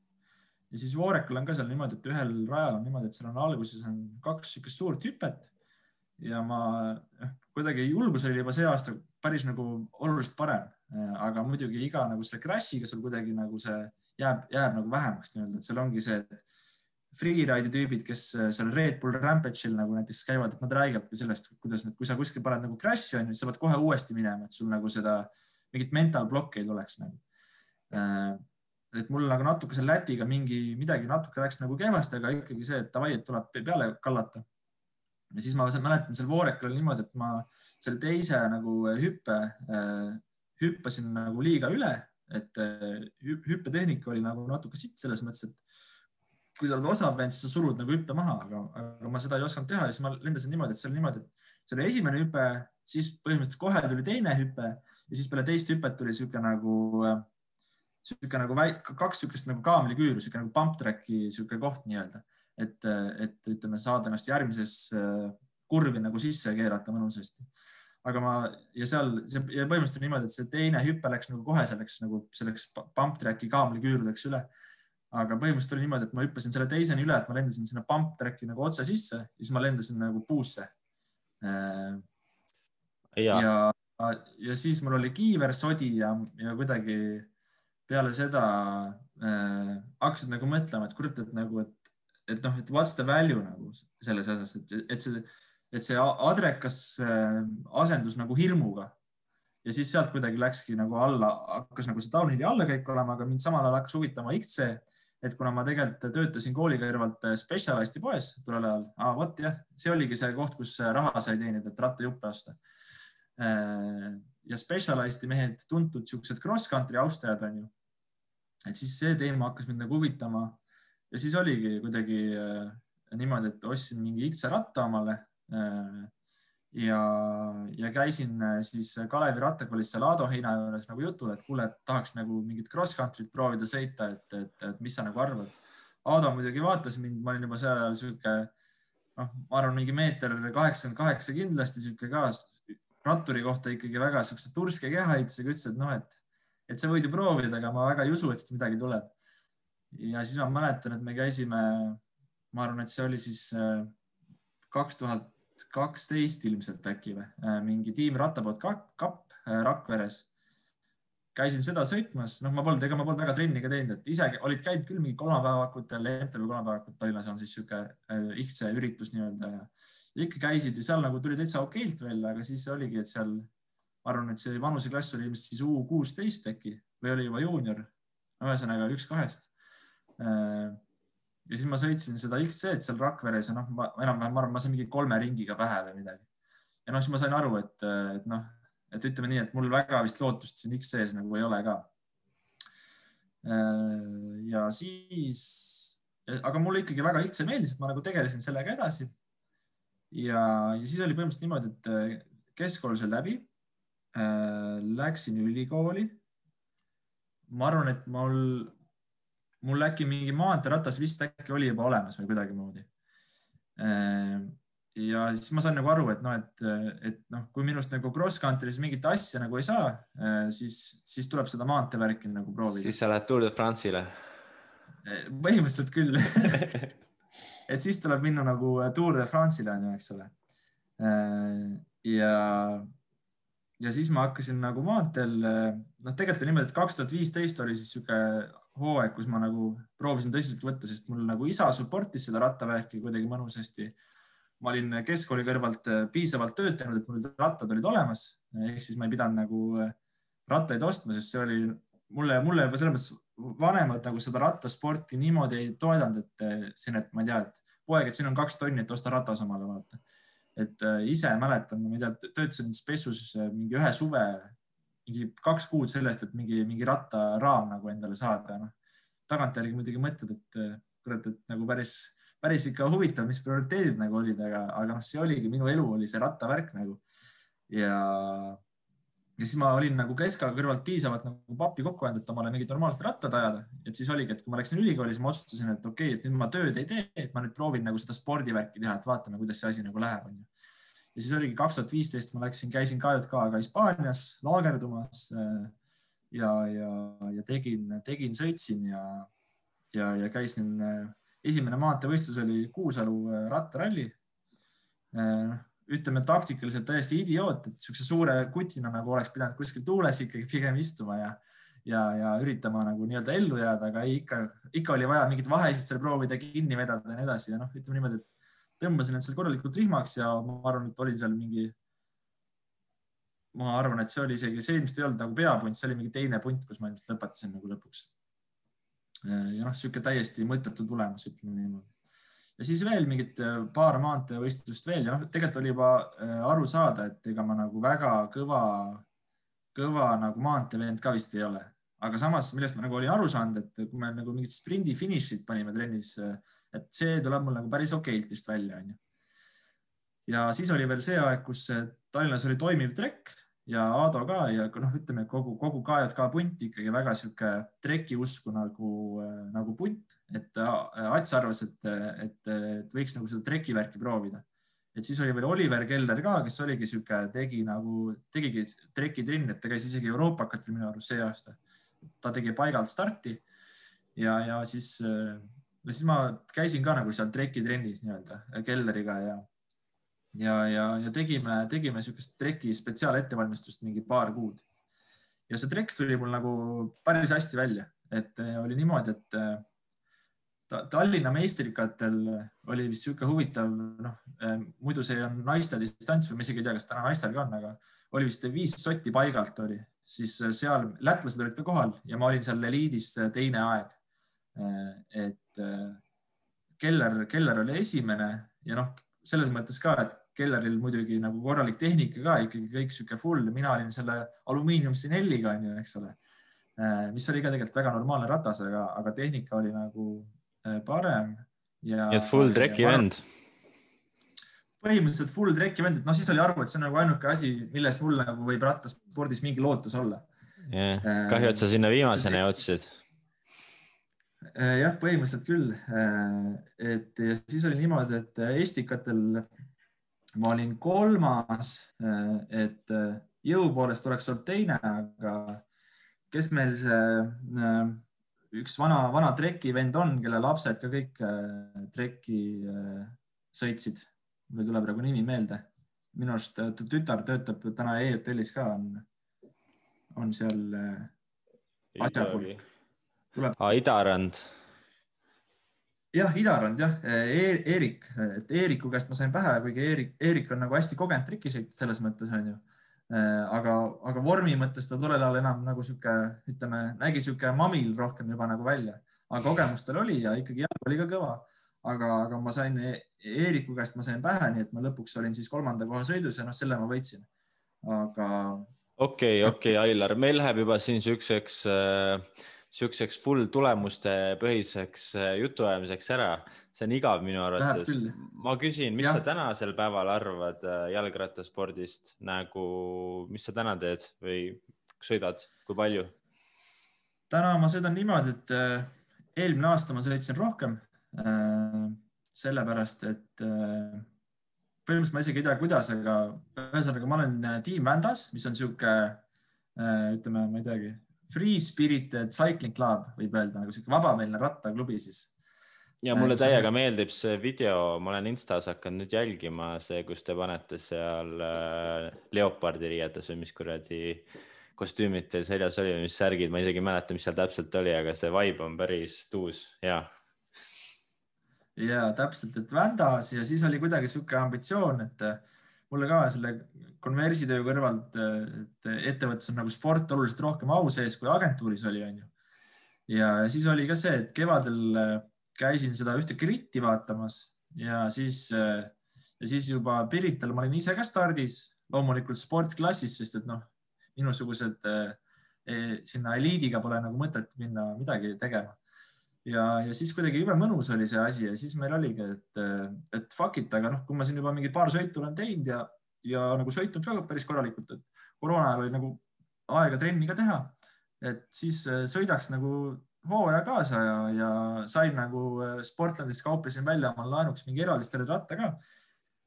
ja siis Voorekal on ka seal niimoodi, et ühel rajal on niimoodi, et seal on alguses on kaks niisugust suurt hüpet ja ma kuidagi julgus oli juba see aasta päris nagu oluliselt parem, aga muidugi iga nagu selle crash'iga sul kuidagi nagu see jääb, jääb nagu vähemaks nii-öelda, et seal ongi see, et freeride'i tüübid, kes seal Red Bull Rampage'il nagu näiteks käivad, et nad räägivadki sellest, kuidas nüüd, kui sa kuskil paned nagu crash'i on ju, sa pead kohe uuesti minema, et sul nagu seda mingit mental blokki ei tuleks nagu. et mul nagu natuke selle Lätiga mingi midagi natuke läks nagu kehvasti, aga ikkagi see, et davai, et tuleb peale kallata ja siis ma mäletan seal Voorekal oli niimoodi, et ma selle teise nagu hüppe äh, hüppasin nagu liiga üle, et äh, hüppetehnika oli nagu natuke sitt selles mõttes, et kui sa oled osav vend, siis sa surud nagu hüppe maha, aga, aga ma seda ei osanud teha ja siis ma lendasin niimoodi, et see oli niimoodi, et see oli esimene hüpe, siis põhimõtteliselt kohe tuli teine hüpe ja siis peale teist hüpet tuli niisugune nagu, niisugune nagu väike, kaks niisugust nagu kaamliküüru, niisugune nagu pump track'i niisugune koht nii-öelda, et, et ütleme, saada ennast järgmises kurvi nagu sisse keerata mõnusasti. Aga ma ja seal ja põhimõtteliselt niimoodi, et see teine hüpe läks nagu kohe selleks nagu selleks pump track'i kaamliküüru läks üle. Aga põhimõtteliselt oli niimoodi, et ma hüppasin selle teiseni üle, et ma lendasin sinna pump track'i nagu otse sisse ja siis ma lendasin nagu puusse. Äh, ja, ja, ja siis mul oli kiiver, sodi ja, ja kuidagi peale seda äh, hakkasid nagu mõtlema, et kurat, et nagu, et, et noh, et what's the value nagu selles osas, et, et see, et see adrekas äh, asendus nagu hirmuga ja siis sealt kuidagi läkski nagu alla, hakkas nagu see downhill'i allakäik olema, aga mind samal ajal hakkas huvitama XC et kuna ma tegelikult töötasin kooli kõrvalt äh, Specialisti poes tollel ajal ah,, vot jah, see oligi see koht, kus äh, raha sai teenida, et rattajuppe osta. Ja Specialisti mehed, tuntud siuksed cross country austajad on ju. et siis see teema hakkas mind nagu huvitama ja siis oligi kuidagi niimoodi, et ostsin mingi XC ratta omale ja, ja käisin äh, siis Kalevi rattakoolis seal Aado Heina juures nagu jutul, et kuule, et tahaks nagu mingit cross country't proovida sõita, et, et, et mis sa nagu arvad. Aado muidugi vaatas mind, ma olin juba seal ajal sihuke, noh, ma arvan, mingi meeter kaheksakümmend kaheksa kindlasti sihuke ka ratturi kohta ikkagi väga siukse turske kehaehitusega, ütles, et noh, et, et sa võid ju proovida, aga ma väga ei usu, et midagi tuleb. Ja siis ma mäletan, et me käisime, ma arvan, et see oli siis äh, kaks tuhat kaksteist ilmselt äkki või, äh, mingi tiim Rattapood kapp äh, Rakveres. käisin seda sõitmas, noh, ma polnud, ega ma polnud väga trenni ka teinud, et ise olid käinud küll mingi kolmapäevakutel, MTV kolmapäevakud Tallinnas on siis sihuke ihtse üritus nii-öelda ja ikka käisid ja seal nagu tuli täitsa okeilt välja, aga siis oligi, et seal, ma arvan, et see vanuseklass oli ilmselt siis U kuusteist äkki või oli juba juunior. ühesõnaga üks kahest ja siis ma sõitsin seda XC-d seal Rakveres ja noh, ma enam-vähem, ma arvan, ma sain mingi kolme ringiga pähe või midagi. ja noh, siis ma sain aru, et, et noh, et ütleme nii, et mul väga vist lootust siin XC-s nagu ei ole ka. ja siis, aga mulle ikkagi väga XC meeldis, et ma nagu tegelesin sellega edasi. ja, ja siis oli põhimõtteliselt niimoodi, et keskkool sai läbi. Läksin ülikooli. ma arvan, et mul mul äkki mingi maanteeratas vist äkki oli juba olemas või kuidagimoodi. Ehm, ja siis ma sain nagu aru, et noh, et, et noh, kui minust nagu cross country's mingit asja nagu ei saa, ehm, siis, siis tuleb seda maanteevärki nagu proovida. siis sa lähed Tour de France'ile? Ehm, põhimõtteliselt küll et siis tuleb minna nagu Tour de France'ile on ju, eks ole. ja, ja siis ma hakkasin nagu maanteel, noh, tegelikult on niimoodi, et kaks tuhat viisteist oli siis sihuke hooaeg, kus ma nagu proovisin tõsiselt võtta, sest mul nagu isa support'is seda rattavärki kuidagi mõnusasti. ma olin keskkooli kõrvalt äh, piisavalt töötanud, et mul rattad olid olemas, ehk siis ma ei pidanud nagu äh, rattaid ostma, sest see oli mulle, mulle selles mõttes vanemad nagu seda rattasporti niimoodi ei toetanud, et äh, siin, et ma ei tea, et poeg, et siin on kaks tonni, et osta ratas omale, vaata. et ise mäletan, ma ei tea, töötasin Spessus mingi ühe suve mingi kaks kuud sellest, et mingi, mingi rattaraam nagu endale saada, noh. tagantjärgi muidugi mõtled, et kurat, et nagu päris, päris ikka huvitav, mis prioriteedid nagu olid, aga, aga noh, see oligi minu elu oli see rattavärk nagu. ja, ja siis ma olin nagu keskaja kõrvalt piisavalt nagu pappi kokku andnud, et omale mingid normaalsed rattad ajada. et siis oligi, et kui ma läksin ülikooli, siis ma otsustasin, et okei okay,, et nüüd ma tööd ei tee, et ma nüüd proovin nagu seda spordivärki teha, et vaatame, kuidas see asi nagu läheb, onju ja siis oligi kaks tuhat viisteist, ma läksin, käisin KJK-ga Hispaanias laagerdumas äh, ja, ja, ja tegin, tegin, sõitsin ja, ja, ja käisin. Äh, esimene maanteevõistlus oli Kuusalu äh, rattaralli. ütleme taktikaliselt täiesti idioot, et niisuguse suure kutina nagu oleks pidanud kuskil tuules ikkagi pigem istuma ja ja, ja üritama nagu nii-öelda ellu jääda, aga ei, ikka, ikka oli vaja mingeid vahesid seal proovida kinni vedada ja nii edasi ja noh, ütleme niimoodi, et tõmbasin end seal korralikult rihmaks ja ma arvan, et olin seal mingi. ma arvan, et see oli isegi, see ilmselt ei olnud nagu peapunt, see oli mingi teine punt, kus ma ilmselt lõpetasin nagu lõpuks. ja noh, sihuke täiesti mõttetu tulemus, ütleme niimoodi. ja siis veel mingid äh, paar maanteevõistlust veel ja noh, tegelikult oli juba äh, aru saada, et ega ma nagu väga kõva, kõva nagu maanteevend ka vist ei ole. aga samas, millest ma nagu olin aru saanud, et kui me nagu mingid sprindi finišid panime trennis, et see tuleb mul nagu päris okeilt vist välja, onju. ja siis oli veel see aeg, kus Tallinnas oli toimiv trekk ja Aado ka ja noh, ütleme kogu, kogu KJK punt ikkagi väga sihuke treki usku nagu, nagu punt, et Ats arvas, et, et, et võiks nagu seda treki värki proovida. et siis oli veel Oliver Keller ka, kes oligi sihuke, tegi nagu, tegigi treki trenni, et ta käis isegi Euroopakat minu arust see aasta. ta tegi paigalt starti ja, ja siis, siis ma käisin ka nagu seal treki trennis nii-öelda Kelleriga ja ja, ja, ja tegime, tegime niisugust treki spetsiaalettevalmistust mingi paar kuud. ja see trekk tuli mul nagu päris hästi välja, et eh, oli niimoodi, et eh, Tallinna meistrikatel oli vist niisugune huvitav, noh, eh, muidu see on naiste distants või ma isegi ei tea, kas täna naistel ka on, aga oli vist viis sotti paigalt oli, siis seal lätlased olid ka kohal ja ma olin seal eliidis teine aeg. Et Keller, Keller oli esimene ja noh, selles mõttes ka, et Kelleril muidugi nagu korralik tehnika ka ikkagi kõik sihuke full, mina olin selle alumiinium Sinelliga onju, eks ole. Äh, mis oli ka tegelikult väga normaalne ratas, aga, aga tehnika oli nagu parem. ja. nii et full track'i vend. põhimõtteliselt full track'i vend, et noh, siis oli aru, et see on nagu ainuke asi, milles mul nagu võib rattaspordis mingi lootus olla. jah, kahju, et sa sinna viimasena jõudsid jah, põhimõtteliselt küll. et ja siis oli niimoodi, et Estikatel ma olin kolmas, et jõu poolest oleks olnud teine, aga kes meil see üks vana, vana trekivend on, kelle lapsed ka kõik trekki sõitsid, mul ei tule praegu nimi meelde. minu arust tütar töötab täna e-hotellis ka, on, on seal asjapulk. Idarand jah, Idarand jah e, Eerik, et Eeriku käest ma sain pähe, kuigi Eerik, Eerik on nagu hästi kogenud trikisõit selles mõttes onju. aga, aga vormi mõttes ta tollel ajal enam nagu sihuke, ütleme, nägi sihuke mamil rohkem juba nagu välja, aga kogemus tal oli ja ikkagi jalg oli ka kõva. aga, aga ma sain e Eeriku käest, ma sain pähe, nii et ma lõpuks olin siis kolmanda koha sõidus ja noh, selle ma võitsin. aga. okei okay,, okei okay,, Ailar, meil läheb juba siin siukseks äh niisuguseks full tulemustepõhiseks äh, jutuajamiseks ära. see on igav minu arvates. ma küsin, mis ja. sa tänasel päeval arvad äh, jalgrattaspordist nagu, mis sa täna teed või sõidad, kui palju? täna ma sõidan niimoodi, et äh, eelmine aasta ma sõitsin rohkem. sellepärast, et põhimõtteliselt ma isegi ei tea, kuidas, aga ühesõnaga ma olen tiim Vändas, mis on niisugune ütleme, ma ei teagi Free Spirited Cycling Club võib öelda nagu sihuke vabameelne rattaklubi siis. ja mulle täiega meeldib see video, ma olen Instas hakanud nüüd jälgima see, kus te panete seal äh, leopardi riietes või mis kuradi kostüümid teil seljas oli mis särgid, ma isegi ei mäleta, mis seal täpselt oli, aga see vibe on päris tuus, ja. ja täpselt, et Vändas ja siis oli kuidagi sihuke ambitsioon, et mulle ka selle konversitöö kõrvalt, et ettevõttes on nagu sport oluliselt rohkem au sees, kui agentuuris oli, onju. ja siis oli ka see, et kevadel käisin seda ühte gritti vaatamas ja siis, ja siis juba Pirital ma olin ise ka stardis, loomulikult sportklassis, sest et noh, minusugused eh, sinna eliidiga pole nagu mõtet minna midagi tegema ja, ja siis kuidagi jube mõnus oli see asi ja siis meil oligi, et, et fuck it, aga noh, kui ma siin juba mingi paar sõitu olen teinud ja, ja nagu sõitnud ka päris korralikult, et koroona ajal oli nagu aega trenni ka teha, et siis äh, sõidaks nagu hooaja kaasa ja, ja sain nagu äh, Sportlandis kauplesin välja omal laenuks mingi eraldistardi ratta ka.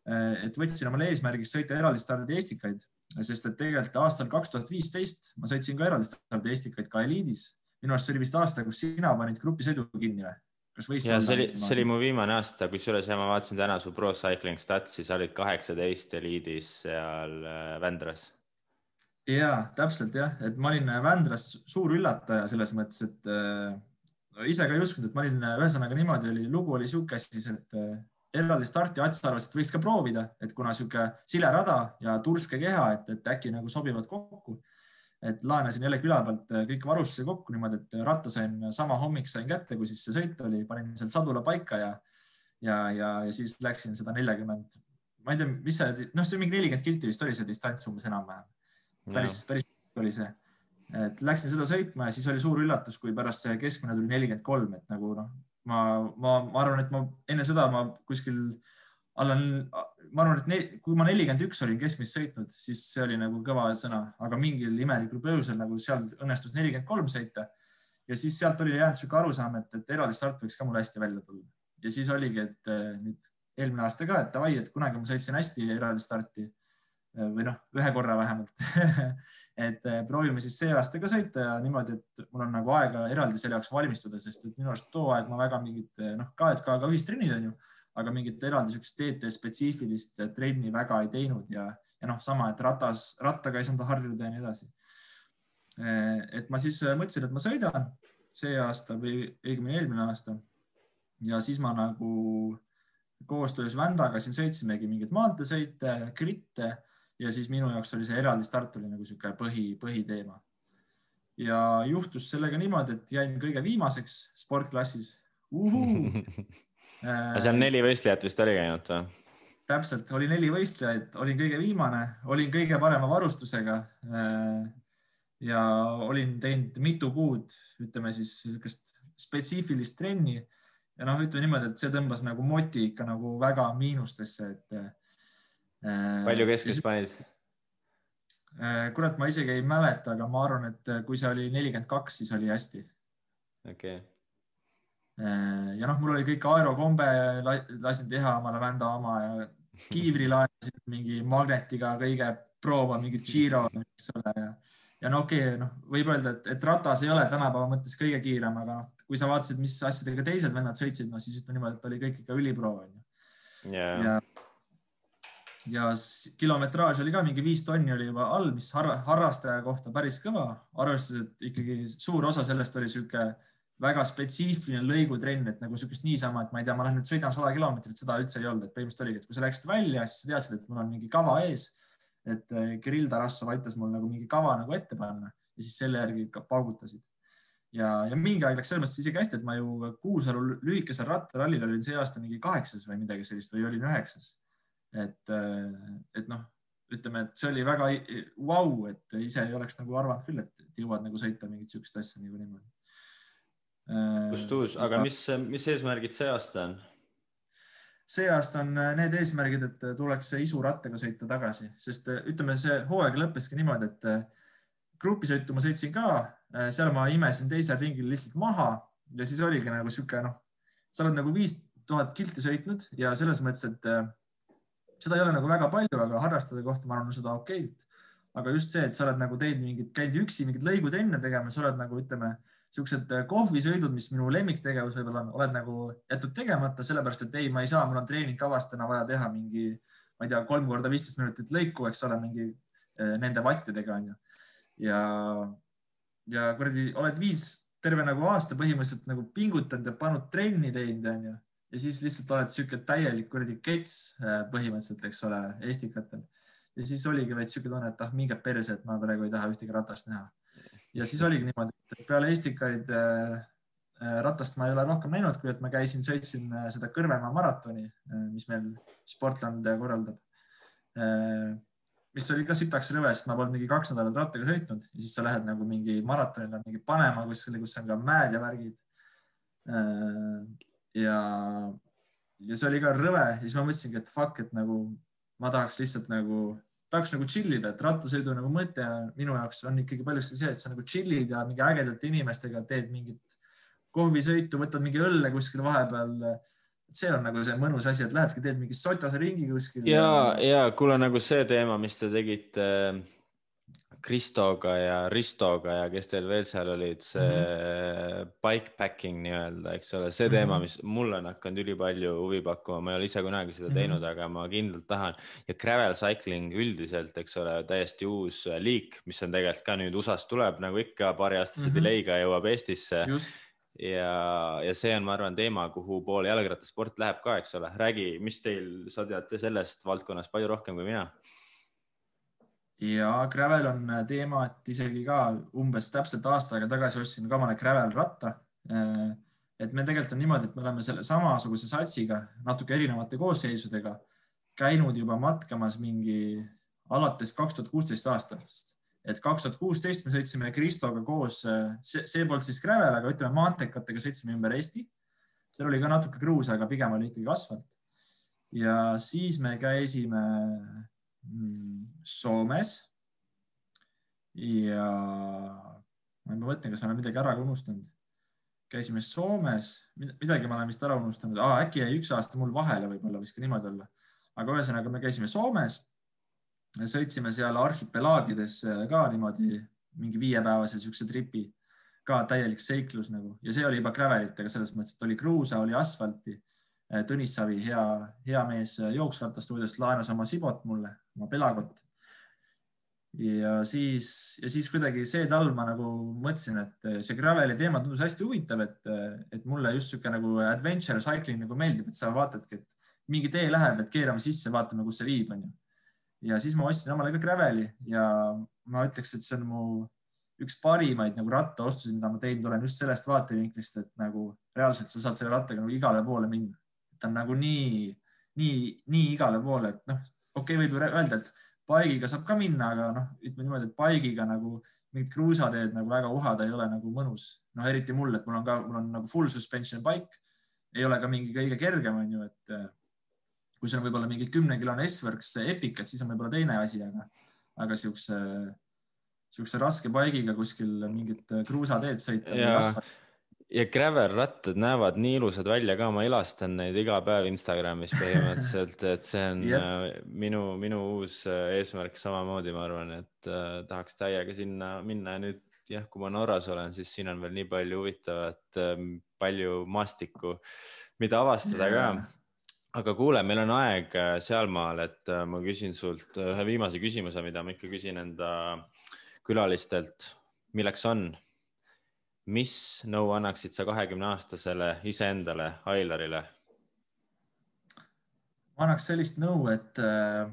Äh, et võtsin omale eesmärgiks sõita eraldistardi Estikaid, sest et tegelikult aastal kaks tuhat viisteist ma sõitsin ka eraldistardi Estikaid ka eliidis minu arust see oli vist aasta, kus sina panid grupisõidu kinni või? kas võis? ja see oli, see oli mu viimane aasta, kusjuures ja ma vaatasin täna su Pro Cycling Statsi, sa olid kaheksateist eliidis seal äh, Vändras. ja täpselt jah, et ma olin äh, Vändras suur üllataja selles mõttes, et äh, ise ka ei uskunud, et ma olin äh, ühesõnaga niimoodi oli, lugu oli sihuke siis, et äh, eraldi starti Ats arvas, et võiks ka proovida, et kuna sihuke sile rada ja turske keha, et, et äkki nagu sobivad kokku et laenasin jälle küla pealt äh, kõik varustuse kokku niimoodi, et ratta sain sama hommik sain kätte, kui siis see sõit oli, panin seal sadula paika ja, ja, ja, ja siis läksin seda neljakümmend, ma ei tea, mis see, noh, see mingi nelikümmend kilti vist oli see distants umbes enam-vähem. päris, päris oli see. Et läksin seda sõitma ja siis oli suur üllatus, kui pärast see keskmine tuli nelikümmend kolm, et nagu noh, ma, ma, ma arvan, et ma enne seda ma kuskil alla, ma arvan, et ne, kui ma nelikümmend üks olin keskmist sõitnud, siis see oli nagu kõva sõna, aga mingil imelikul põhjusel nagu seal õnnestus nelikümmend kolm sõita. ja siis sealt oli jäänud sihuke arusaam, et, et eraldi start võiks ka mul hästi välja tulla ja siis oligi, et eh, nüüd eelmine aasta ka, et davai, et kunagi ma sõitsin hästi eraldi starti eh, või noh, ühe korra vähemalt et eh, proovime siis see aasta ka sõita ja niimoodi, et mul on nagu aega eraldi selle jaoks valmistuda, sest et minu arust too aeg ma väga mingit noh, ka, et ka, ka ühistrennid on ju, aga mingit eraldi siukest TT spetsiifilist trenni väga ei teinud ja, ja noh, sama, et ratas, rattaga ei saanud harjuda ja nii edasi. et ma siis mõtlesin, et ma sõidan see aasta või õigemini eelmine aasta ja siis ma nagu koostöös Vändaga siin sõitsimegi mingeid maanteesõite, gritte ja siis minu jaoks oli see eraldi start oli nagu niisugune põhi, põhiteema. ja juhtus sellega niimoodi, et jäin kõige viimaseks sportklassis. seal neli võistlejat vist oli käinud või? täpselt, oli neli võistlejat, olin kõige viimane, olin kõige parema varustusega. ja olin teinud mitu kuud, ütleme siis niisugust spetsiifilist trenni ja noh, ütleme niimoodi, et see tõmbas nagu moti ikka nagu väga miinustesse, et äh,. palju keskmist panid äh,? kurat, ma isegi ei mäleta, aga ma arvan, et kui see oli nelikümmend kaks, siis oli hästi. okei okay. Äh,. ja noh, mul oli kõik aerokombe, lasin teha omale vända oma ja kiivri laenasin mingi magnetiga kõige proova, mingi Giro, eks ole ja ja no okei okay,, noh, võib öelda, et, et ratas ei ole tänapäeva mõttes kõige kiirem, aga noh, kui sa vaatasid, mis asjadega teised vennad sõitsid, no siis ütleme niimoodi, et oli kõik ikka ülipro onju yeah.. ja, ja kilometraaž oli ka mingi viis tonni oli juba all, mis har harrastaja kohta päris kõva, arvestades, et ikkagi suur osa sellest oli sihuke väga spetsiifiline lõigutrenn, et nagu sihukest niisama, et ma ei tea, ma lähen nüüd sõidan sada kilomeetrit, seda üldse ei olnud, et põhimõtteliselt oligi, et kui sa läksid välja, siis sa teadsid, et mul on mingi kava ees. et Kirill Tarassov aitas mul nagu mingi kava nagu ette panna ja siis selle järgi paugutasid ja, ja mingi aeg läks selles mõttes isegi hästi, et ma ju Kuusalu lühikesel rattarallil olin see aasta mingi kaheksas või midagi sellist või olin üheksas. et, et noh, ütleme, et see oli väga vau wow,, et ise ei oleks nagu arvanud küll, et jõuad nagu sõita mingit sihukest asja nagu niimoodi. Just uus, aga mis, mis eesmärgid see aasta on? see aasta on need eesmärgid, et tuleks isurattaga sõita tagasi, sest ütleme, see hooaeg lõppeski niimoodi, et grupisõitu ma sõitsin ka, äh, seal ma imesin teisel ringil lihtsalt maha ja siis oligi nagu sihuke noh, sa oled nagu viis tuhat kilti sõitnud ja selles mõttes, et äh, seda ei ole nagu väga palju, aga harrastajate kohta ma arvan seda okeilt. aga just see, et sa oled nagu teinud mingid, käinud üksi mingid lõigud enne tegema, sa oled nagu ütleme, siuksed äh, kohvisõidud, mis minu lemmiktegevus võib-olla on, oled nagu jätnud tegemata, sellepärast et ei, ma ei saa, mul on treeningkavas täna vaja teha mingi, ma ei tea, kolm korda viisteist minutit lõiku, eks ole, mingi nende vattidega onju ja, ja kuradi oled viis terve nagu aasta põhimõtteliselt nagu pingutanud ja pannud trenni teinud, onju. ja siis lihtsalt oled sihuke täielik kuradi kets äh, põhimõtteliselt, eks ole, Estikatel. ja siis oligi veits sihuke tunne, et ah, minge perse, et ma praegu ei taha ühtegi ratast näha. Ja siis oligi niimoodi, et peale Estikaid äh, äh, ratast ma ei ole rohkem näinud, kui et ma käisin, sõitsin äh, seda Kõrvemaa maratoni, mis meil Sportland korraldab mis oli ka sitaks rõve, sest ma polnud mingi kaks nädalat rattaga sõitnud ja siis sa lähed nagu mingi maratonile mingi panema kuskile, kus on ka mäed ja värgid. Ja, ja see oli ka rõve ja siis ma mõtlesingi, et fuck, et nagu ma tahaks lihtsalt nagu, tahaks nagu chill ida, et rattasõidu nagu mõte minu jaoks on ikkagi paljuski see, et sa nagu chill'id ja mingi ägedate inimestega teed mingit kohvisõitu, võtad mingi õlle kuskil vahepeal see on nagu see mõnus asi, et lähedki, teed mingi sotase ringi kuskil. ja, ja kuule nagu see teema, mis te tegite äh, Kristoga ja Ristoga ja kes teil veel seal olid, see mm -hmm. bikepacking nii-öelda, eks ole, see teema, mhm. mis mulle on hakanud ülipalju huvi pakkuma, ma ei ole ise kunagi seda teinud mm, -hmm. aga ma kindlalt tahan ja gravel cycling üldiselt, eks ole, täiesti uus liik, mis on tegelikult ka nüüd USA-st tuleb nagu ikka paariaastase mm -hmm. delay'ga jõuab Eestisse. ja, ja see on, ma arvan, teema, kuhu poole jalgrattasport läheb ka, eks ole. räägi, mis teil, sa tead sellest valdkonnast palju rohkem kui mina. Ja Gravel on teema, et isegi ka umbes täpselt aasta aega tagasi ostsin ka omale Gravel ratta. et me tegelikult on niimoodi, et me oleme selle samasuguse satsiga, natuke erinevate koosseisudega käinud juba matkamas mingi alates kaks tuhat kuusteist aastast et kaks tuhat kuusteist me sõitsime Kristoga koos, see, see polnud siis gravel, aga ütleme maanteekatega sõitsime ümber Eesti. seal oli ka natuke kruusa, aga pigem oli ikkagi asfalt. ja siis me käisime Soomes. ja ma mõtlen, kas ma olen midagi ära unustanud. käisime Soomes, midagi ma olen vist ära unustanud ah,, äkki jäi üks aasta mul vahele, võib-olla võis ka niimoodi olla. aga ühesõnaga me käisime Soomes sõitsime seal arhipelaagides ka niimoodi mingi viiepäevase siukse tripi, ka täielik seiklus nagu ja see oli juba gravelitega selles mõttes, et oli kruusa, oli asfalti. Tõnis Savi, hea, hea mees jooksrattastuudiost laenas oma Sibot mulle, oma Pelagot. ja siis, ja siis kuidagi see talv ma nagu mõtlesin, et see graveli teema tundus hästi huvitav, et, et mulle just sihuke nagu adventure cycling nagu meeldib, et sa vaatadki, et mingi tee läheb, et keerame sisse, vaatame, kus see viib, onju ja siis ma ostsin omale ka Graveli ja ma ütleks, et see on mu üks parimaid nagu rattaostusid, mida ma teinud olen just sellest vaatevinklist, et nagu reaalselt sa saad selle rattaga nagu igale poole minna. Ta on nagu nii, nii, nii igale poole, et noh, okei okay,, võib ju öelda, et bike'iga saab ka minna, aga noh, ütleme niimoodi, et bike'iga nagu mingit kruusateed nagu väga uhada ei ole nagu mõnus. noh, eriti mul, et mul on ka, mul on nagu full suspension bike, ei ole ka mingi kõige kergem, on ju, et kui sul on võib-olla mingi kümnekilone S-Works Epic, et siis on võib-olla teine asi, aga, aga siukse, siukse raske bike'iga kuskil mingit kruusateed sõita. Ja, ja gravel rattad näevad nii ilusad välja ka, ma ilastan neid iga päev Instagramis põhimõtteliselt, et see on yep. Äh, minu, minu uus äh, eesmärk samamoodi, ma arvan, et äh, tahaks täiega sinna minna ja nüüd jah, kui ma Norras olen, siis siin on veel nii palju huvitavat, palju maastikku, mida avastada ka aga kuule, meil on aeg äh, sealmaal, et äh, ma küsin sult ühe viimase küsimuse, mida ma ikka küsin enda külalistelt. milleks on, mis nõu annaksid sa kahekümne aastasele iseendale, Ailarile? ma annaks sellist nõu, et äh,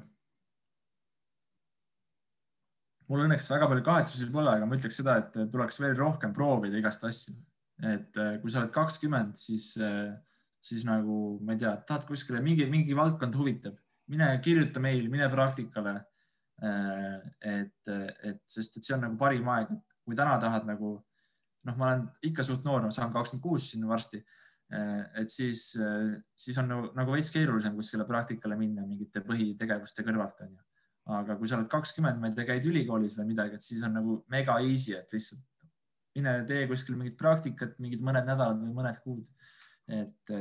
mul õnneks väga palju kahetsusi pole, aga ma ütleks seda, et tuleks veel rohkem proovida igast asju. et äh, kui sa oled kakskümmend, siis äh, siis nagu ma ei tea, tahad kuskile mingi, mingi valdkond huvitab, mine kirjuta meil, mine praktikale. Äh, et, et sest, et see on nagu parim aeg, et kui täna tahad nagu noh, ma olen ikka suht noor, ma saan kakskümmend kuus siin varsti. Äh, et siis, siis on nagu, nagu veits keerulisem kuskile praktikale minna mingite põhitegevuste kõrvalt onju. aga kui sa oled kakskümmend, ma ei tea, käid ülikoolis või midagi, et siis on nagu mega easy, et lihtsalt mine tee kuskil mingit praktikat, mingid mõned nädalad või mõned kuud et,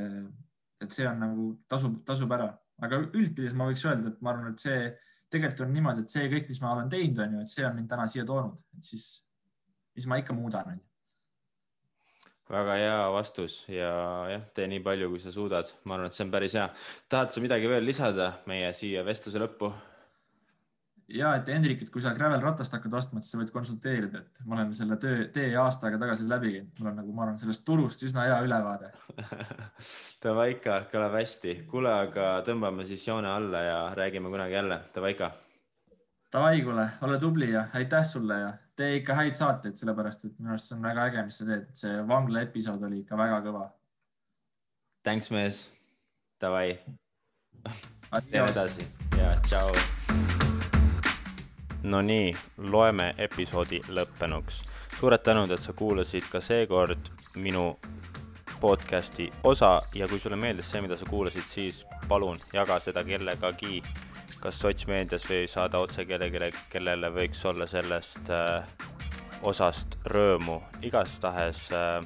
et see on nagu tasub, tasub ära, aga üldpildis ma võiks öelda, et ma arvan, et see tegelikult on niimoodi, et see kõik, mis ma olen teinud, on ju, et see on mind täna siia toonud, et siis, mis ma ikka muudan, on ju väga hea vastus ja jah, tee nii palju, kui sa suudad, ma arvan, et see on päris hea. tahad sa midagi veel lisada meie siia vestluse lõppu? ja et Hendrik, et kui sa gravel ratast hakkad ostma, siis sa võid konsulteerida, et ma olen selle töö, tee aasta aega tagasi läbi käinud, mul on nagu, ma arvan, sellest turust üsna hea ülevaade Davai ikka, kõlab hästi. kuule, aga tõmbame siis joone alla ja räägime kunagi jälle. Davai ikka. Davai, kuule, ole tubli ja aitäh sulle ja tee ikka häid saateid, sellepärast et minu arust see on väga äge, mis sa teed, et see vangla episood oli ikka väga kõva. Thanks, mees. Davai. teeme edasi ja tšau Nonii, loeme episoodi lõppenuks. suured tänud, et sa kuulasid ka seekord minu podcasti osa ja kui sulle meeldis see, mida sa kuulasid, siis palun jaga seda kellegagi, kas sotsmeedias või saada otse kellelegi, kellele võiks olla sellest äh, osast rõõmu. igastahes äh,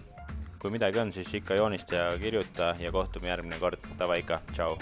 kui midagi on, siis ikka joonista ja kirjuta ja kohtume järgmine kord. Davai ikka, tšau